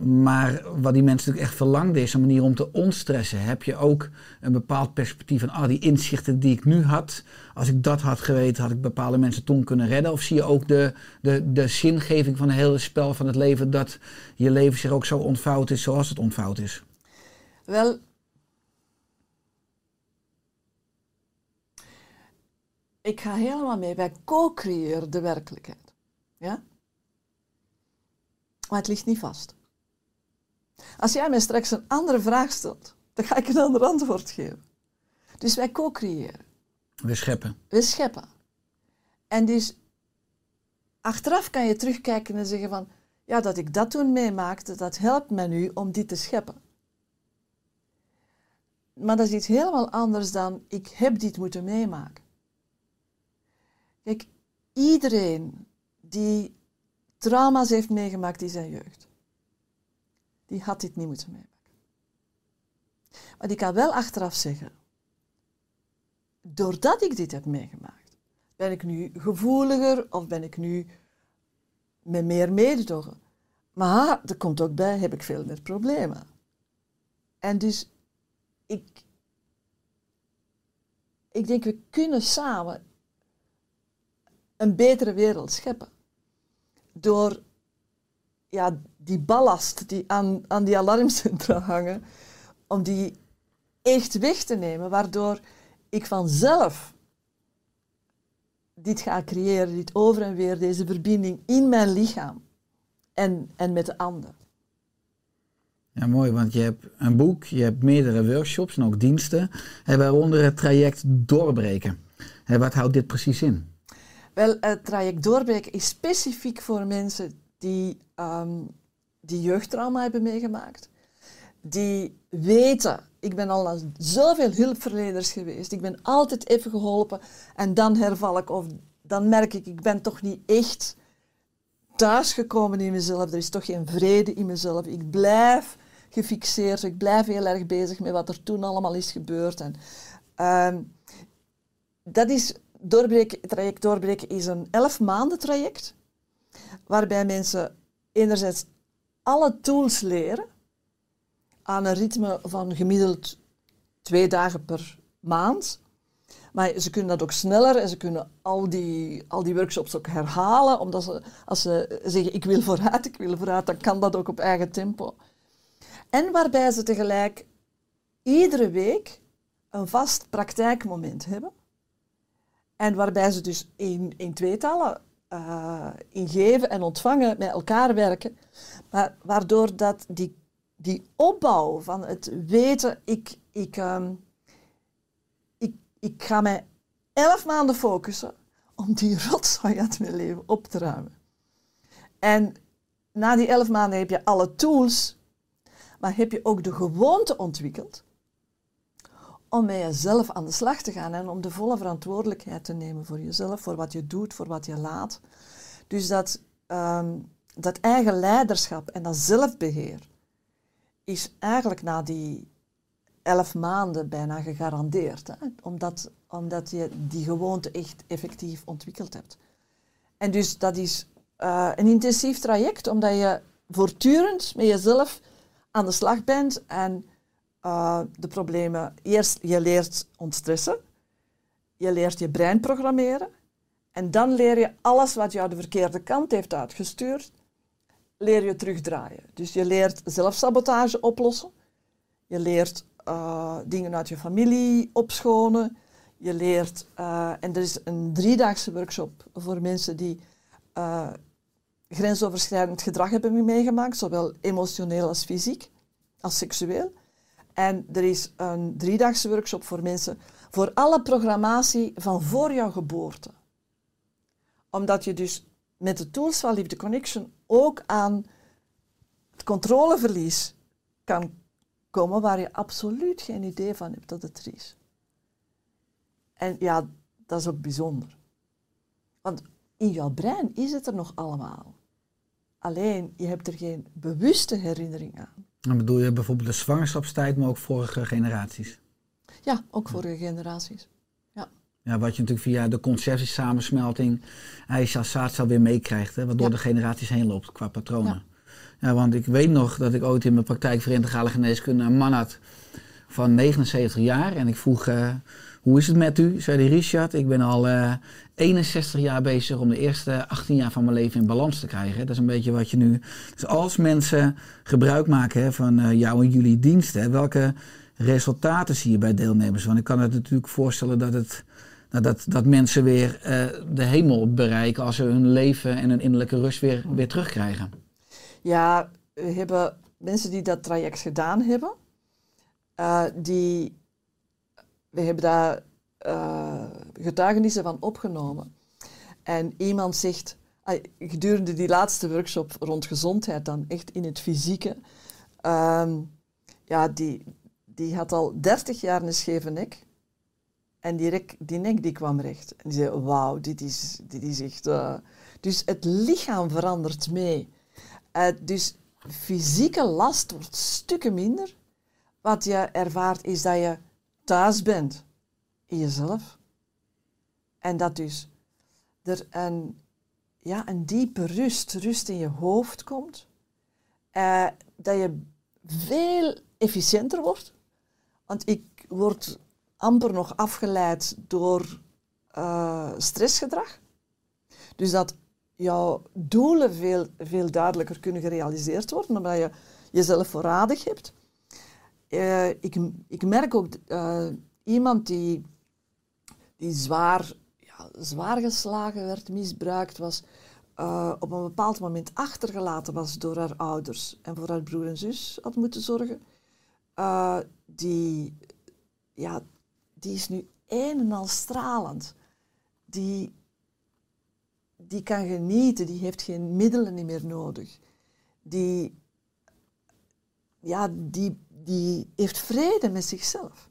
Maar wat die mensen natuurlijk echt verlangden is een manier om te ontstressen. Heb je ook een bepaald perspectief van, ah, die inzichten die ik nu had, als ik dat had geweten, had ik bepaalde mensen toen kunnen redden? Of zie je ook de, de, de zingeving van het hele spel van het leven, dat je leven zich ook zo ontvouwt is zoals het ontvouwt is? Wel, ik ga helemaal mee. Wij co-creëren de werkelijkheid. Ja? Maar het ligt niet vast. Als jij mij straks een andere vraag stelt, dan ga ik een ander antwoord geven. Dus wij co-creëren. We scheppen. We scheppen. En dus achteraf kan je terugkijken en zeggen van, ja, dat ik dat toen meemaakte, dat helpt mij nu om dit te scheppen. Maar dat is iets helemaal anders dan, ik heb dit moeten meemaken. Kijk, iedereen die trauma's heeft meegemaakt in zijn jeugd, die had dit niet moeten meemaken. Maar die kan wel achteraf zeggen, doordat ik dit heb meegemaakt, ben ik nu gevoeliger of ben ik nu met meer mededogen. Maar er komt ook bij, heb ik veel meer problemen. En dus, ik, ik denk, we kunnen samen een betere wereld scheppen. Door ja, die ballast die aan, aan die alarmcentra hangen, om die echt weg te nemen, waardoor ik vanzelf dit ga creëren, dit over en weer, deze verbinding in mijn lichaam en, en met de ander. Ja, mooi, want je hebt een boek, je hebt meerdere workshops en ook diensten, en waaronder het traject doorbreken. En wat houdt dit precies in? Wel, het traject doorbreken is specifiek voor mensen die, ehm, die jeugdtrauma hebben meegemaakt. Die weten, ik ben al aan zoveel hulpverleners geweest, ik ben altijd even geholpen en dan herval ik of dan merk ik, ik ben toch niet echt thuisgekomen in mezelf, er is toch geen vrede in mezelf. Ik blijf gefixeerd, ik blijf heel erg bezig met wat er toen allemaal is gebeurd. En, ehm, dat is doorbreken, traject doorbreken is een elf maanden traject, waarbij mensen enerzijds alle tools leren aan een ritme van gemiddeld twee dagen per maand. Maar ze kunnen dat ook sneller en ze kunnen al die, al die workshops ook herhalen, omdat ze, als ze zeggen ik wil vooruit, ik wil vooruit, dan kan dat ook op eigen tempo. En waarbij ze tegelijk iedere week een vast praktijkmoment hebben. En waarbij ze dus in, in tweetallen uh, in geven en ontvangen met elkaar werken. Waardoor dat die, die opbouw van het weten, ik, ik, um, ik, ik ga mij elf maanden focussen om die rotzooi uit mijn leven op te ruimen. En na die elf maanden heb je alle tools, maar heb je ook de gewoonte ontwikkeld om met jezelf aan de slag te gaan en om de volle verantwoordelijkheid te nemen voor jezelf, voor wat je doet, voor wat je laat. Dus dat, ehm, dat eigen leiderschap en dat zelfbeheer is eigenlijk na die elf maanden bijna gegarandeerd. Hè? Omdat, omdat je die gewoonte echt effectief ontwikkeld hebt. En dus dat is eh, een intensief traject, omdat je voortdurend met jezelf aan de slag bent en uh, de problemen. Eerst je leert ontstressen, je leert je brein programmeren en dan leer je alles wat jou de verkeerde kant heeft uitgestuurd, leer je terugdraaien. Dus je leert zelfsabotage oplossen, je leert uh, dingen uit je familie opschonen, je leert, uh, en er is een driedaagse workshop voor mensen die grensoverschrijdend gedrag hebben meegemaakt, zowel emotioneel als fysiek, als seksueel. En er is een driedaagse workshop voor mensen voor alle programmatie van voor jouw geboorte. Omdat je dus met de tools van Liefde Connection ook aan het controleverlies kan komen waar je absoluut geen idee van hebt dat het er is. En ja, dat is ook bijzonder. Want in jouw brein is het er nog allemaal. Alleen je hebt er geen bewuste herinnering aan. Dan bedoel je bijvoorbeeld de zwangerschapstijd, maar ook vorige generaties? Ja, ook vorige generaties. Ja. Wat je natuurlijk via de conceptiesamensmelting Aisha Saatsa weer meekrijgt, hè, waardoor de generaties heen loopt qua patronen. Ja. ja. want ik weet nog dat ik ooit in mijn praktijk voor integrale geneeskunde een man had van 79 jaar. En ik vroeg, uh, hoe is het met u? Zei die Richard, ik ben al uh, eh, 61 jaar bezig om de eerste 18 jaar van mijn leven in balans te krijgen. Dat is een beetje wat je nu. Dus als mensen gebruik maken hè, van uh, jou en jullie diensten, welke resultaten zie je bij deelnemers? Want ik kan het natuurlijk voorstellen dat, het, nou, dat, dat mensen weer uh, de hemel bereiken als ze hun leven en hun innerlijke rust weer, weer terugkrijgen. Ja, we hebben mensen die dat traject gedaan hebben, die we hebben daar uh, getuigenissen van opgenomen. En iemand zegt, gedurende die laatste workshop rond gezondheid, dan echt in het fysieke, uh, ja, die, die had al 30 jaar een scheve nek. En die, die nek die kwam recht. En die zei, wauw, dit is, dit is echt... Uh, dus het lichaam verandert mee. Uh, dus fysieke last wordt stukken minder. Wat je ervaart is dat je thuis bent in jezelf. En dat dus er een, ja, een diepe rust, rust in je hoofd komt. Uh, dat je veel efficiënter wordt. Want ik word amper nog afgeleid door uh, stressgedrag. Dus dat jouw doelen veel, veel duidelijker kunnen gerealiseerd worden, omdat je jezelf voorradig hebt. Uh, ik, ik merk ook uh, iemand die, die zwaar, ja, zwaar geslagen werd, misbruikt was, op een bepaald moment achtergelaten was door haar ouders en voor haar broer en zus had moeten zorgen. die, ja, die is nu een en al stralend. Die, die kan genieten, die heeft geen middelen meer nodig. Die, ja, die die heeft vrede met zichzelf.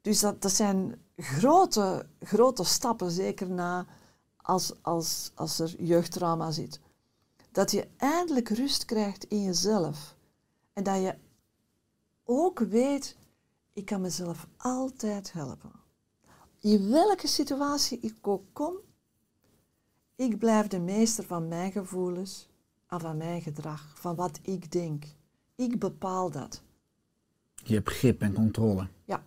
Dus dat, dat zijn grote, grote stappen, zeker na als, als, als er jeugdtrauma zit. Dat je eindelijk rust krijgt in jezelf. En dat je ook weet, ik kan mezelf altijd helpen. In welke situatie ik ook kom, ik blijf de meester van mijn gevoelens en van mijn gedrag, van wat ik denk. Ik bepaal dat. Je hebt grip en controle. Ja.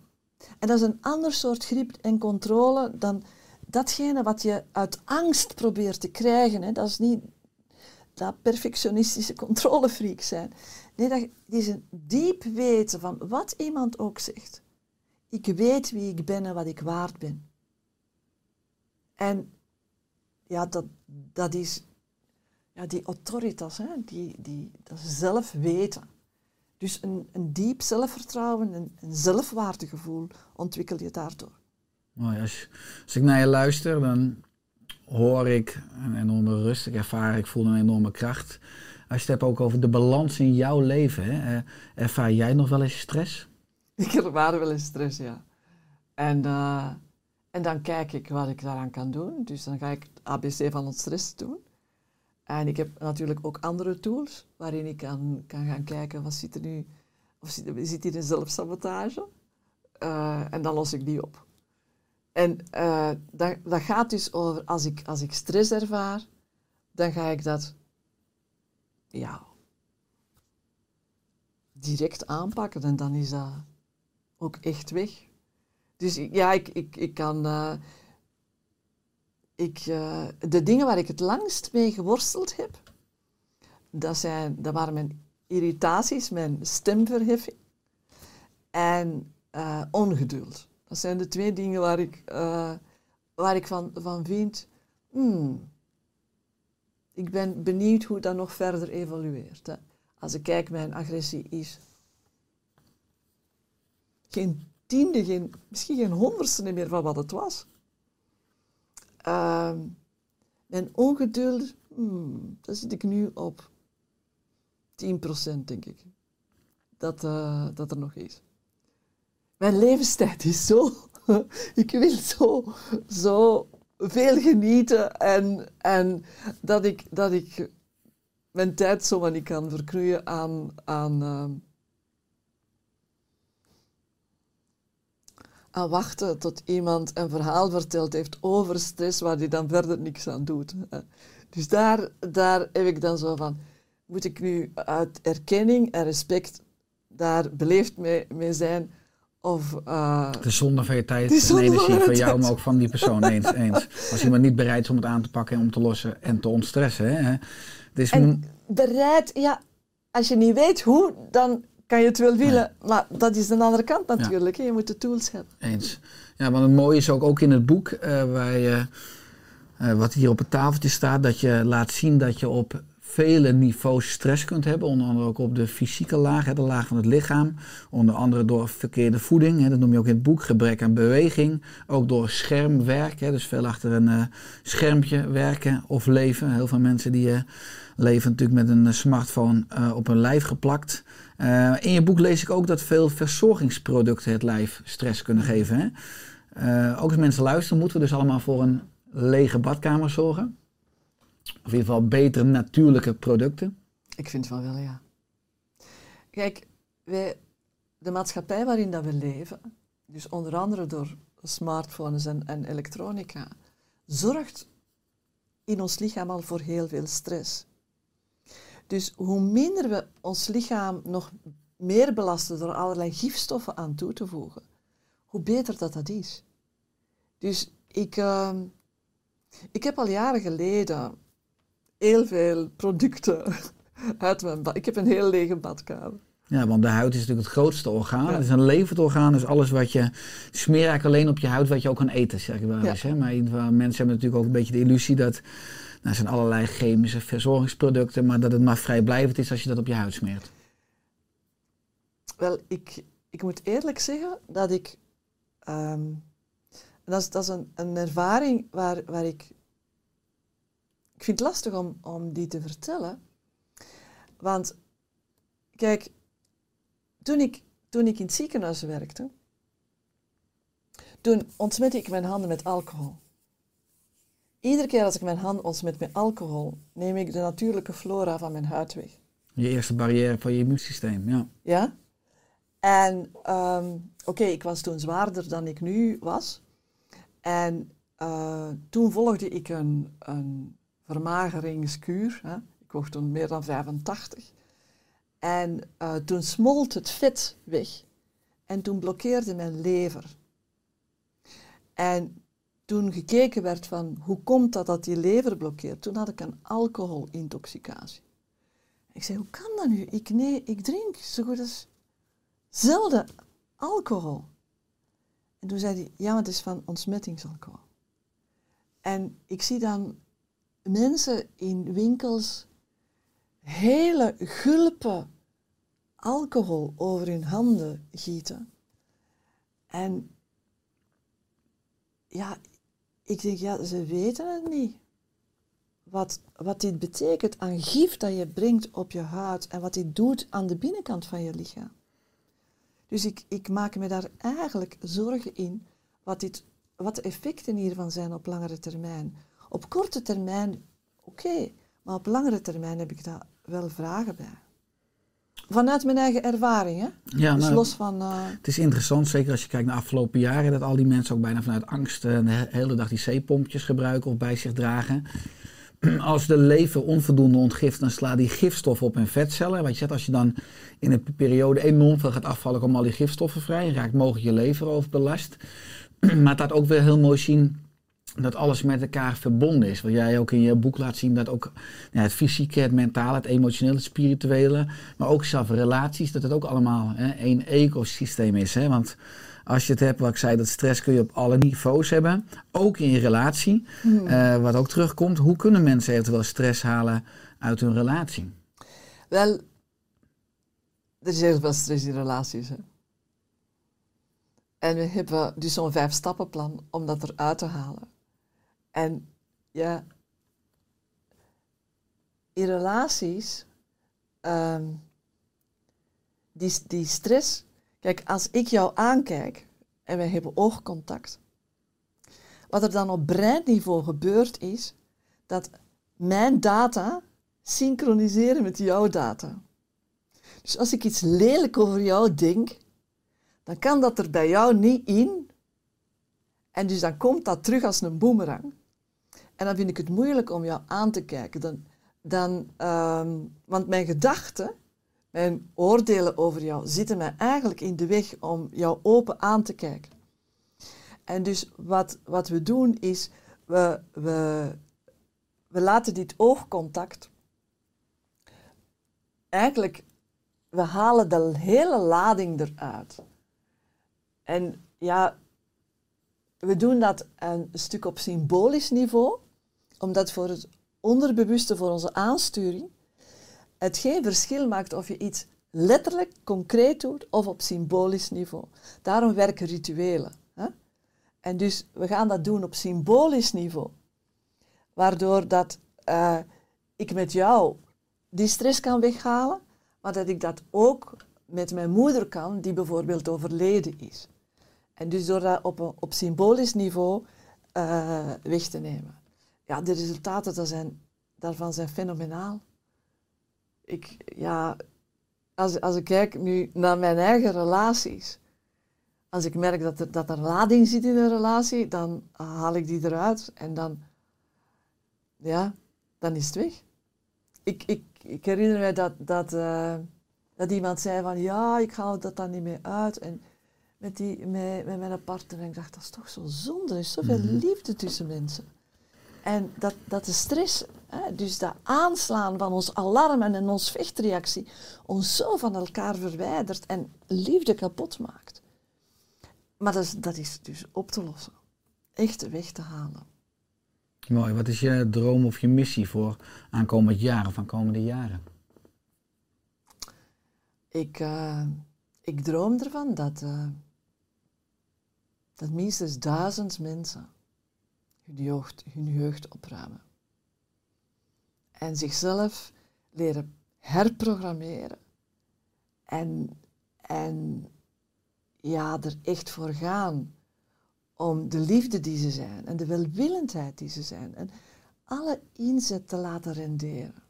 En dat is een ander soort grip en controle dan datgene wat je uit angst probeert te krijgen. Hè. Dat is niet dat perfectionistische controlefreak zijn. Nee, dat is een diep weten van wat iemand ook zegt. Ik weet wie ik ben en wat ik waard ben. En ja, dat, dat is ja, die autoritas, hè, die, die, dat zelf weten. Dus een, een diep zelfvertrouwen, een, een zelfwaardegevoel ontwikkel je daardoor. Mooi. Als, als ik naar je luister, dan hoor ik een enorme rust, ik ervaar, ik voel een enorme kracht. als je het hebt ook over de balans in jouw leven, hè, eh, ervaar jij nog wel eens stress? Ik ervaar wel eens stress, ja. En, eh, en dan kijk ik wat ik daaraan kan doen. Dus dan ga ik het ABC van het stress doen. En ik heb natuurlijk ook andere tools waarin ik kan, kan gaan kijken wat zit er nu, of zit, zit hier een zelfsabotage? Eh, en dan los ik die op. En eh, dat, gaat dus over, als ik, als ik stress ervaar, dan ga ik dat ja, direct aanpakken en dan is dat ook echt weg. Dus ja, ik, ik, ik kan. eh, ik, eh, de dingen waar ik het langst mee geworsteld heb, dat, zijn, dat waren mijn irritaties, mijn stemverheffing en ongeduld. Dat zijn de twee dingen waar ik, eh, waar ik van, van vind. hmm, ik ben benieuwd hoe dat nog verder evolueert. Hè. Als ik kijk, mijn agressie is geen tiende, geen, misschien geen honderdste meer van wat het was. Ehm, mijn ongeduld, hmm, daar zit ik nu op 10% denk ik. Dat, eh, dat er nog is. Mijn levenstijd is zo. ik wil zo, zo veel genieten en, en dat, ik, dat ik mijn tijd zomaar niet kan verknoeien aan, aan, ehm, aan wachten tot iemand een verhaal verteld heeft over stress waar hij dan verder niks aan doet. Dus daar, daar heb ik dan zo van, moet ik nu uit erkenning en respect daar beleefd mee, mee zijn of... eh, De zonde van je tijd en energie van jou, tijd. maar ook van die persoon. Eens, eens. Als iemand niet bereid is om het aan te pakken en om te lossen en te ontstressen. Hè. Dus En bereid, ja, als je niet weet hoe, dan kan je het wel willen. Maar dat is de andere kant natuurlijk. Je moet de tools hebben. Eens. Ja, want het mooie is ook, ook in het boek, eh, waar je, eh, wat hier op het tafeltje staat, dat je laat zien dat je op vele niveaus stress kunt hebben. Onder andere ook op de fysieke laag, de laag van het lichaam. Onder andere door verkeerde voeding, dat noem je ook in het boek, gebrek aan beweging. Ook door schermwerk, dus veel achter een eh, schermpje werken of leven. Heel veel mensen die eh, leven natuurlijk met een eh, smartphone op hun lijf geplakt. In je boek lees ik ook dat veel verzorgingsproducten het lijf stress kunnen geven. Ook als mensen luisteren, moeten we dus allemaal voor een lege badkamer zorgen. Of in ieder geval betere natuurlijke producten. Ik vind wel wel, ja. Kijk, wij, de maatschappij waarin dat we leven, dus onder andere door smartphones en, en elektronica, zorgt in ons lichaam al voor heel veel stress. Dus hoe minder we ons lichaam nog meer belasten door allerlei gifstoffen aan toe te voegen, hoe beter dat dat is. Dus ik, ehm, ik heb al jaren geleden heel veel producten uit mijn bad. Ik heb een heel lege badkamer. Ja, want de huid is natuurlijk het grootste orgaan. Ja. Het is een levend orgaan, dus alles wat je... Smeer eigenlijk alleen op je huid wat je ook kan eten, zeg ik wel Ja. eens. Hè? Maar mensen hebben natuurlijk ook een beetje de illusie dat... Nou, er zijn allerlei chemische verzorgingsproducten, maar dat het maar vrijblijvend is als je dat op je huid smeert. Wel, ik, ik moet eerlijk zeggen dat ik... ehm, dat is, dat is een, een ervaring waar, waar ik... Ik vind het lastig om, om die te vertellen. Want, kijk, toen ik, toen ik in het ziekenhuis werkte, toen ontsmette ik mijn handen met alcohol. Iedere keer als ik mijn handen ontsmet met alcohol, neem ik de natuurlijke flora van mijn huid weg. Je eerste barrière van je immuunsysteem, ja. Ja. En ehm, oké, ik was toen zwaarder dan ik nu was. En eh, toen volgde ik een, een vermageringskuur. Hè. Ik woog toen meer dan 85. En eh, toen smolt het vet weg. En toen blokkeerde mijn lever. En toen gekeken werd van hoe komt dat dat die lever blokkeert, toen had ik een alcoholintoxicatie. Ik zei, hoe kan dat nu? Ik, nee, ik drink zo goed als zelden alcohol. En toen zei hij, ja, maar het is van ontsmettingsalcohol. En ik zie dan mensen in winkels hele gulpen alcohol over hun handen gieten. En ja, ik denk, ja, ze weten het niet. wat, wat dit betekent aan gif dat je brengt op je huid en wat dit doet aan de binnenkant van je lichaam. Dus ik, ik maak me daar eigenlijk zorgen in wat, dit, wat de effecten hiervan zijn op langere termijn. Op korte termijn, oké, maar op langere termijn heb ik daar wel vragen bij. Vanuit mijn eigen ervaring, hè? Ja, dus nou, los van... eh, Het is interessant, zeker als je kijkt naar de afgelopen jaren, dat al die mensen ook bijna vanuit angst eh, de he- hele dag die zeepompjes gebruiken of bij zich dragen. Als de lever onvoldoende ontgift, dan slaat die gifstof op in vetcellen. Wat je zegt, als je dan in een periode enorm veel gaat afvallen, komen al die gifstoffen vrij. Raakt mogelijk je lever overbelast. Maar het laat ook weer heel mooi zien dat alles met elkaar verbonden is. Wat jij ook in je boek laat zien, dat ook ja, het fysieke, het mentale, het emotionele, het spirituele, maar ook zelfs relaties, dat het ook allemaal hè, één ecosysteem is. Hè? Want als je het hebt, wat ik zei, dat stress kun je op alle niveaus hebben, ook in je relatie, eh, wat ook terugkomt. Hoe kunnen mensen eventueel stress halen uit hun relatie? Wel, er is heel veel stress in relaties. Hè? En we hebben dus zo'n vijf-stappenplan om dat eruit te halen. En ja, in relaties, ehm, die, die stress. Kijk, als ik jou aankijk en we hebben oogcontact, wat er dan op breinniveau gebeurt is dat mijn data synchroniseren met jouw data. Dus als ik iets lelijk over jou denk, dan kan dat er bij jou niet in. En dus dan komt dat terug als een boemerang. En dan vind ik het moeilijk om jou aan te kijken. Dan, dan, ehm, want mijn gedachten, mijn oordelen over jou, zitten mij eigenlijk in de weg om jou open aan te kijken. En dus wat, wat we doen is, we, we, we laten dit oogcontact eigenlijk, we halen de hele lading eruit. En ja, we doen dat een stuk op symbolisch niveau, omdat voor het onderbewuste, voor onze aansturing, het geen verschil maakt of je iets letterlijk, concreet doet of op symbolisch niveau. Daarom werken rituelen. Hè? En dus we gaan dat doen op symbolisch niveau, waardoor dat eh, ik met jou die stress kan weghalen, maar dat ik dat ook met mijn moeder kan, die bijvoorbeeld overleden is. En dus door dat op, een, op symbolisch niveau eh, weg te nemen. Ja, de resultaten dat zijn, daarvan zijn fenomenaal. Ik, ja, als, als ik kijk nu naar mijn eigen relaties, als ik merk dat er, dat er lading zit in een relatie, dan haal ik die eruit en dan, ja, dan is het weg. Ik, ik, ik herinner me dat, dat, eh, dat iemand zei van, ja, ik haal dat dan niet meer uit. En met, die, met, met mijn partner. En ik dacht, dat is toch zo zonde. Er is zoveel liefde tussen mensen. En dat, dat de stress, hè, dus dat aanslaan van ons alarm en ons vechtreactie, ons zo van elkaar verwijdert en liefde kapot maakt. Maar dat is, dat is dus op te lossen. Echt weg te halen. Mooi. Wat is je droom of je missie voor aankomend jaar of aankomende jaren? Ik, eh, ik droom ervan dat, eh, dat minstens duizend mensen hun jeugd, hun jeugd opruimen. En zichzelf leren herprogrammeren. En, en ja, er echt voor gaan om de liefde die ze zijn en de welwillendheid die ze zijn. En alle inzet te laten renderen.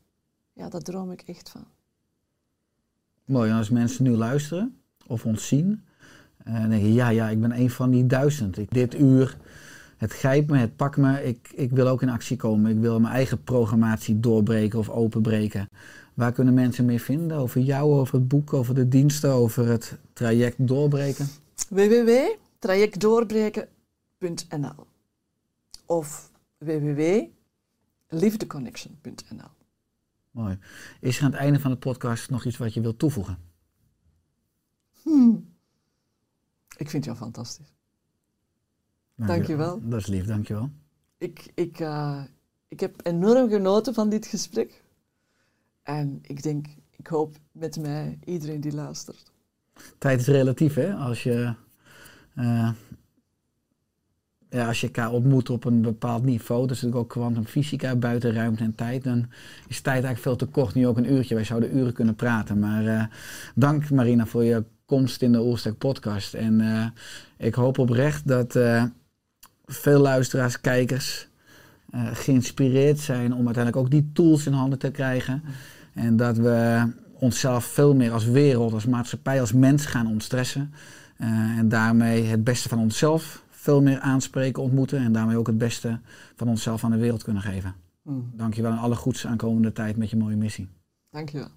Ja, daar droom ik echt van. Mooi, als mensen nu luisteren of ons zien, en denken, ja, ja, ik ben een van die duizend. Ik, dit uur, het grijpt me, het pakt me, ik, ik wil ook in actie komen. Ik wil mijn eigen programmatie doorbreken of openbreken. Waar kunnen mensen meer vinden? Over jou, over het boek, over de diensten, over het traject doorbreken? www.trajectdoorbreken.nl of www.liefdeconnection.nl Mooi. Is er aan het einde van de podcast nog iets wat je wilt toevoegen? Ik vind jou fantastisch. Nou, Dankjewel. Dat is lief, dankjewel. Ik, ik, eh, ik heb enorm genoten van dit gesprek. En ik denk, ik hoop met mij iedereen die luistert. Tijd is relatief, hè? Als je, eh, ja, als je elkaar ontmoet op een bepaald niveau, dus natuurlijk ook kwantumfysica, buiten ruimte en tijd, dan is tijd eigenlijk veel te kort. Nu ook een uurtje, wij zouden uren kunnen praten. Maar eh, dank Marina voor je komst in de Oerstek podcast. En ik hoop oprecht dat veel luisteraars, kijkers eh, geïnspireerd zijn om uiteindelijk ook die tools in handen te krijgen. En dat we onszelf veel meer als wereld, als maatschappij, als mens gaan ontstressen. Eh, en daarmee het beste van onszelf veel meer aanspreken, ontmoeten. En daarmee ook het beste van onszelf aan de wereld kunnen geven. Mm. Dankjewel en alle goeds aankomende tijd met je mooie missie. Dank je wel.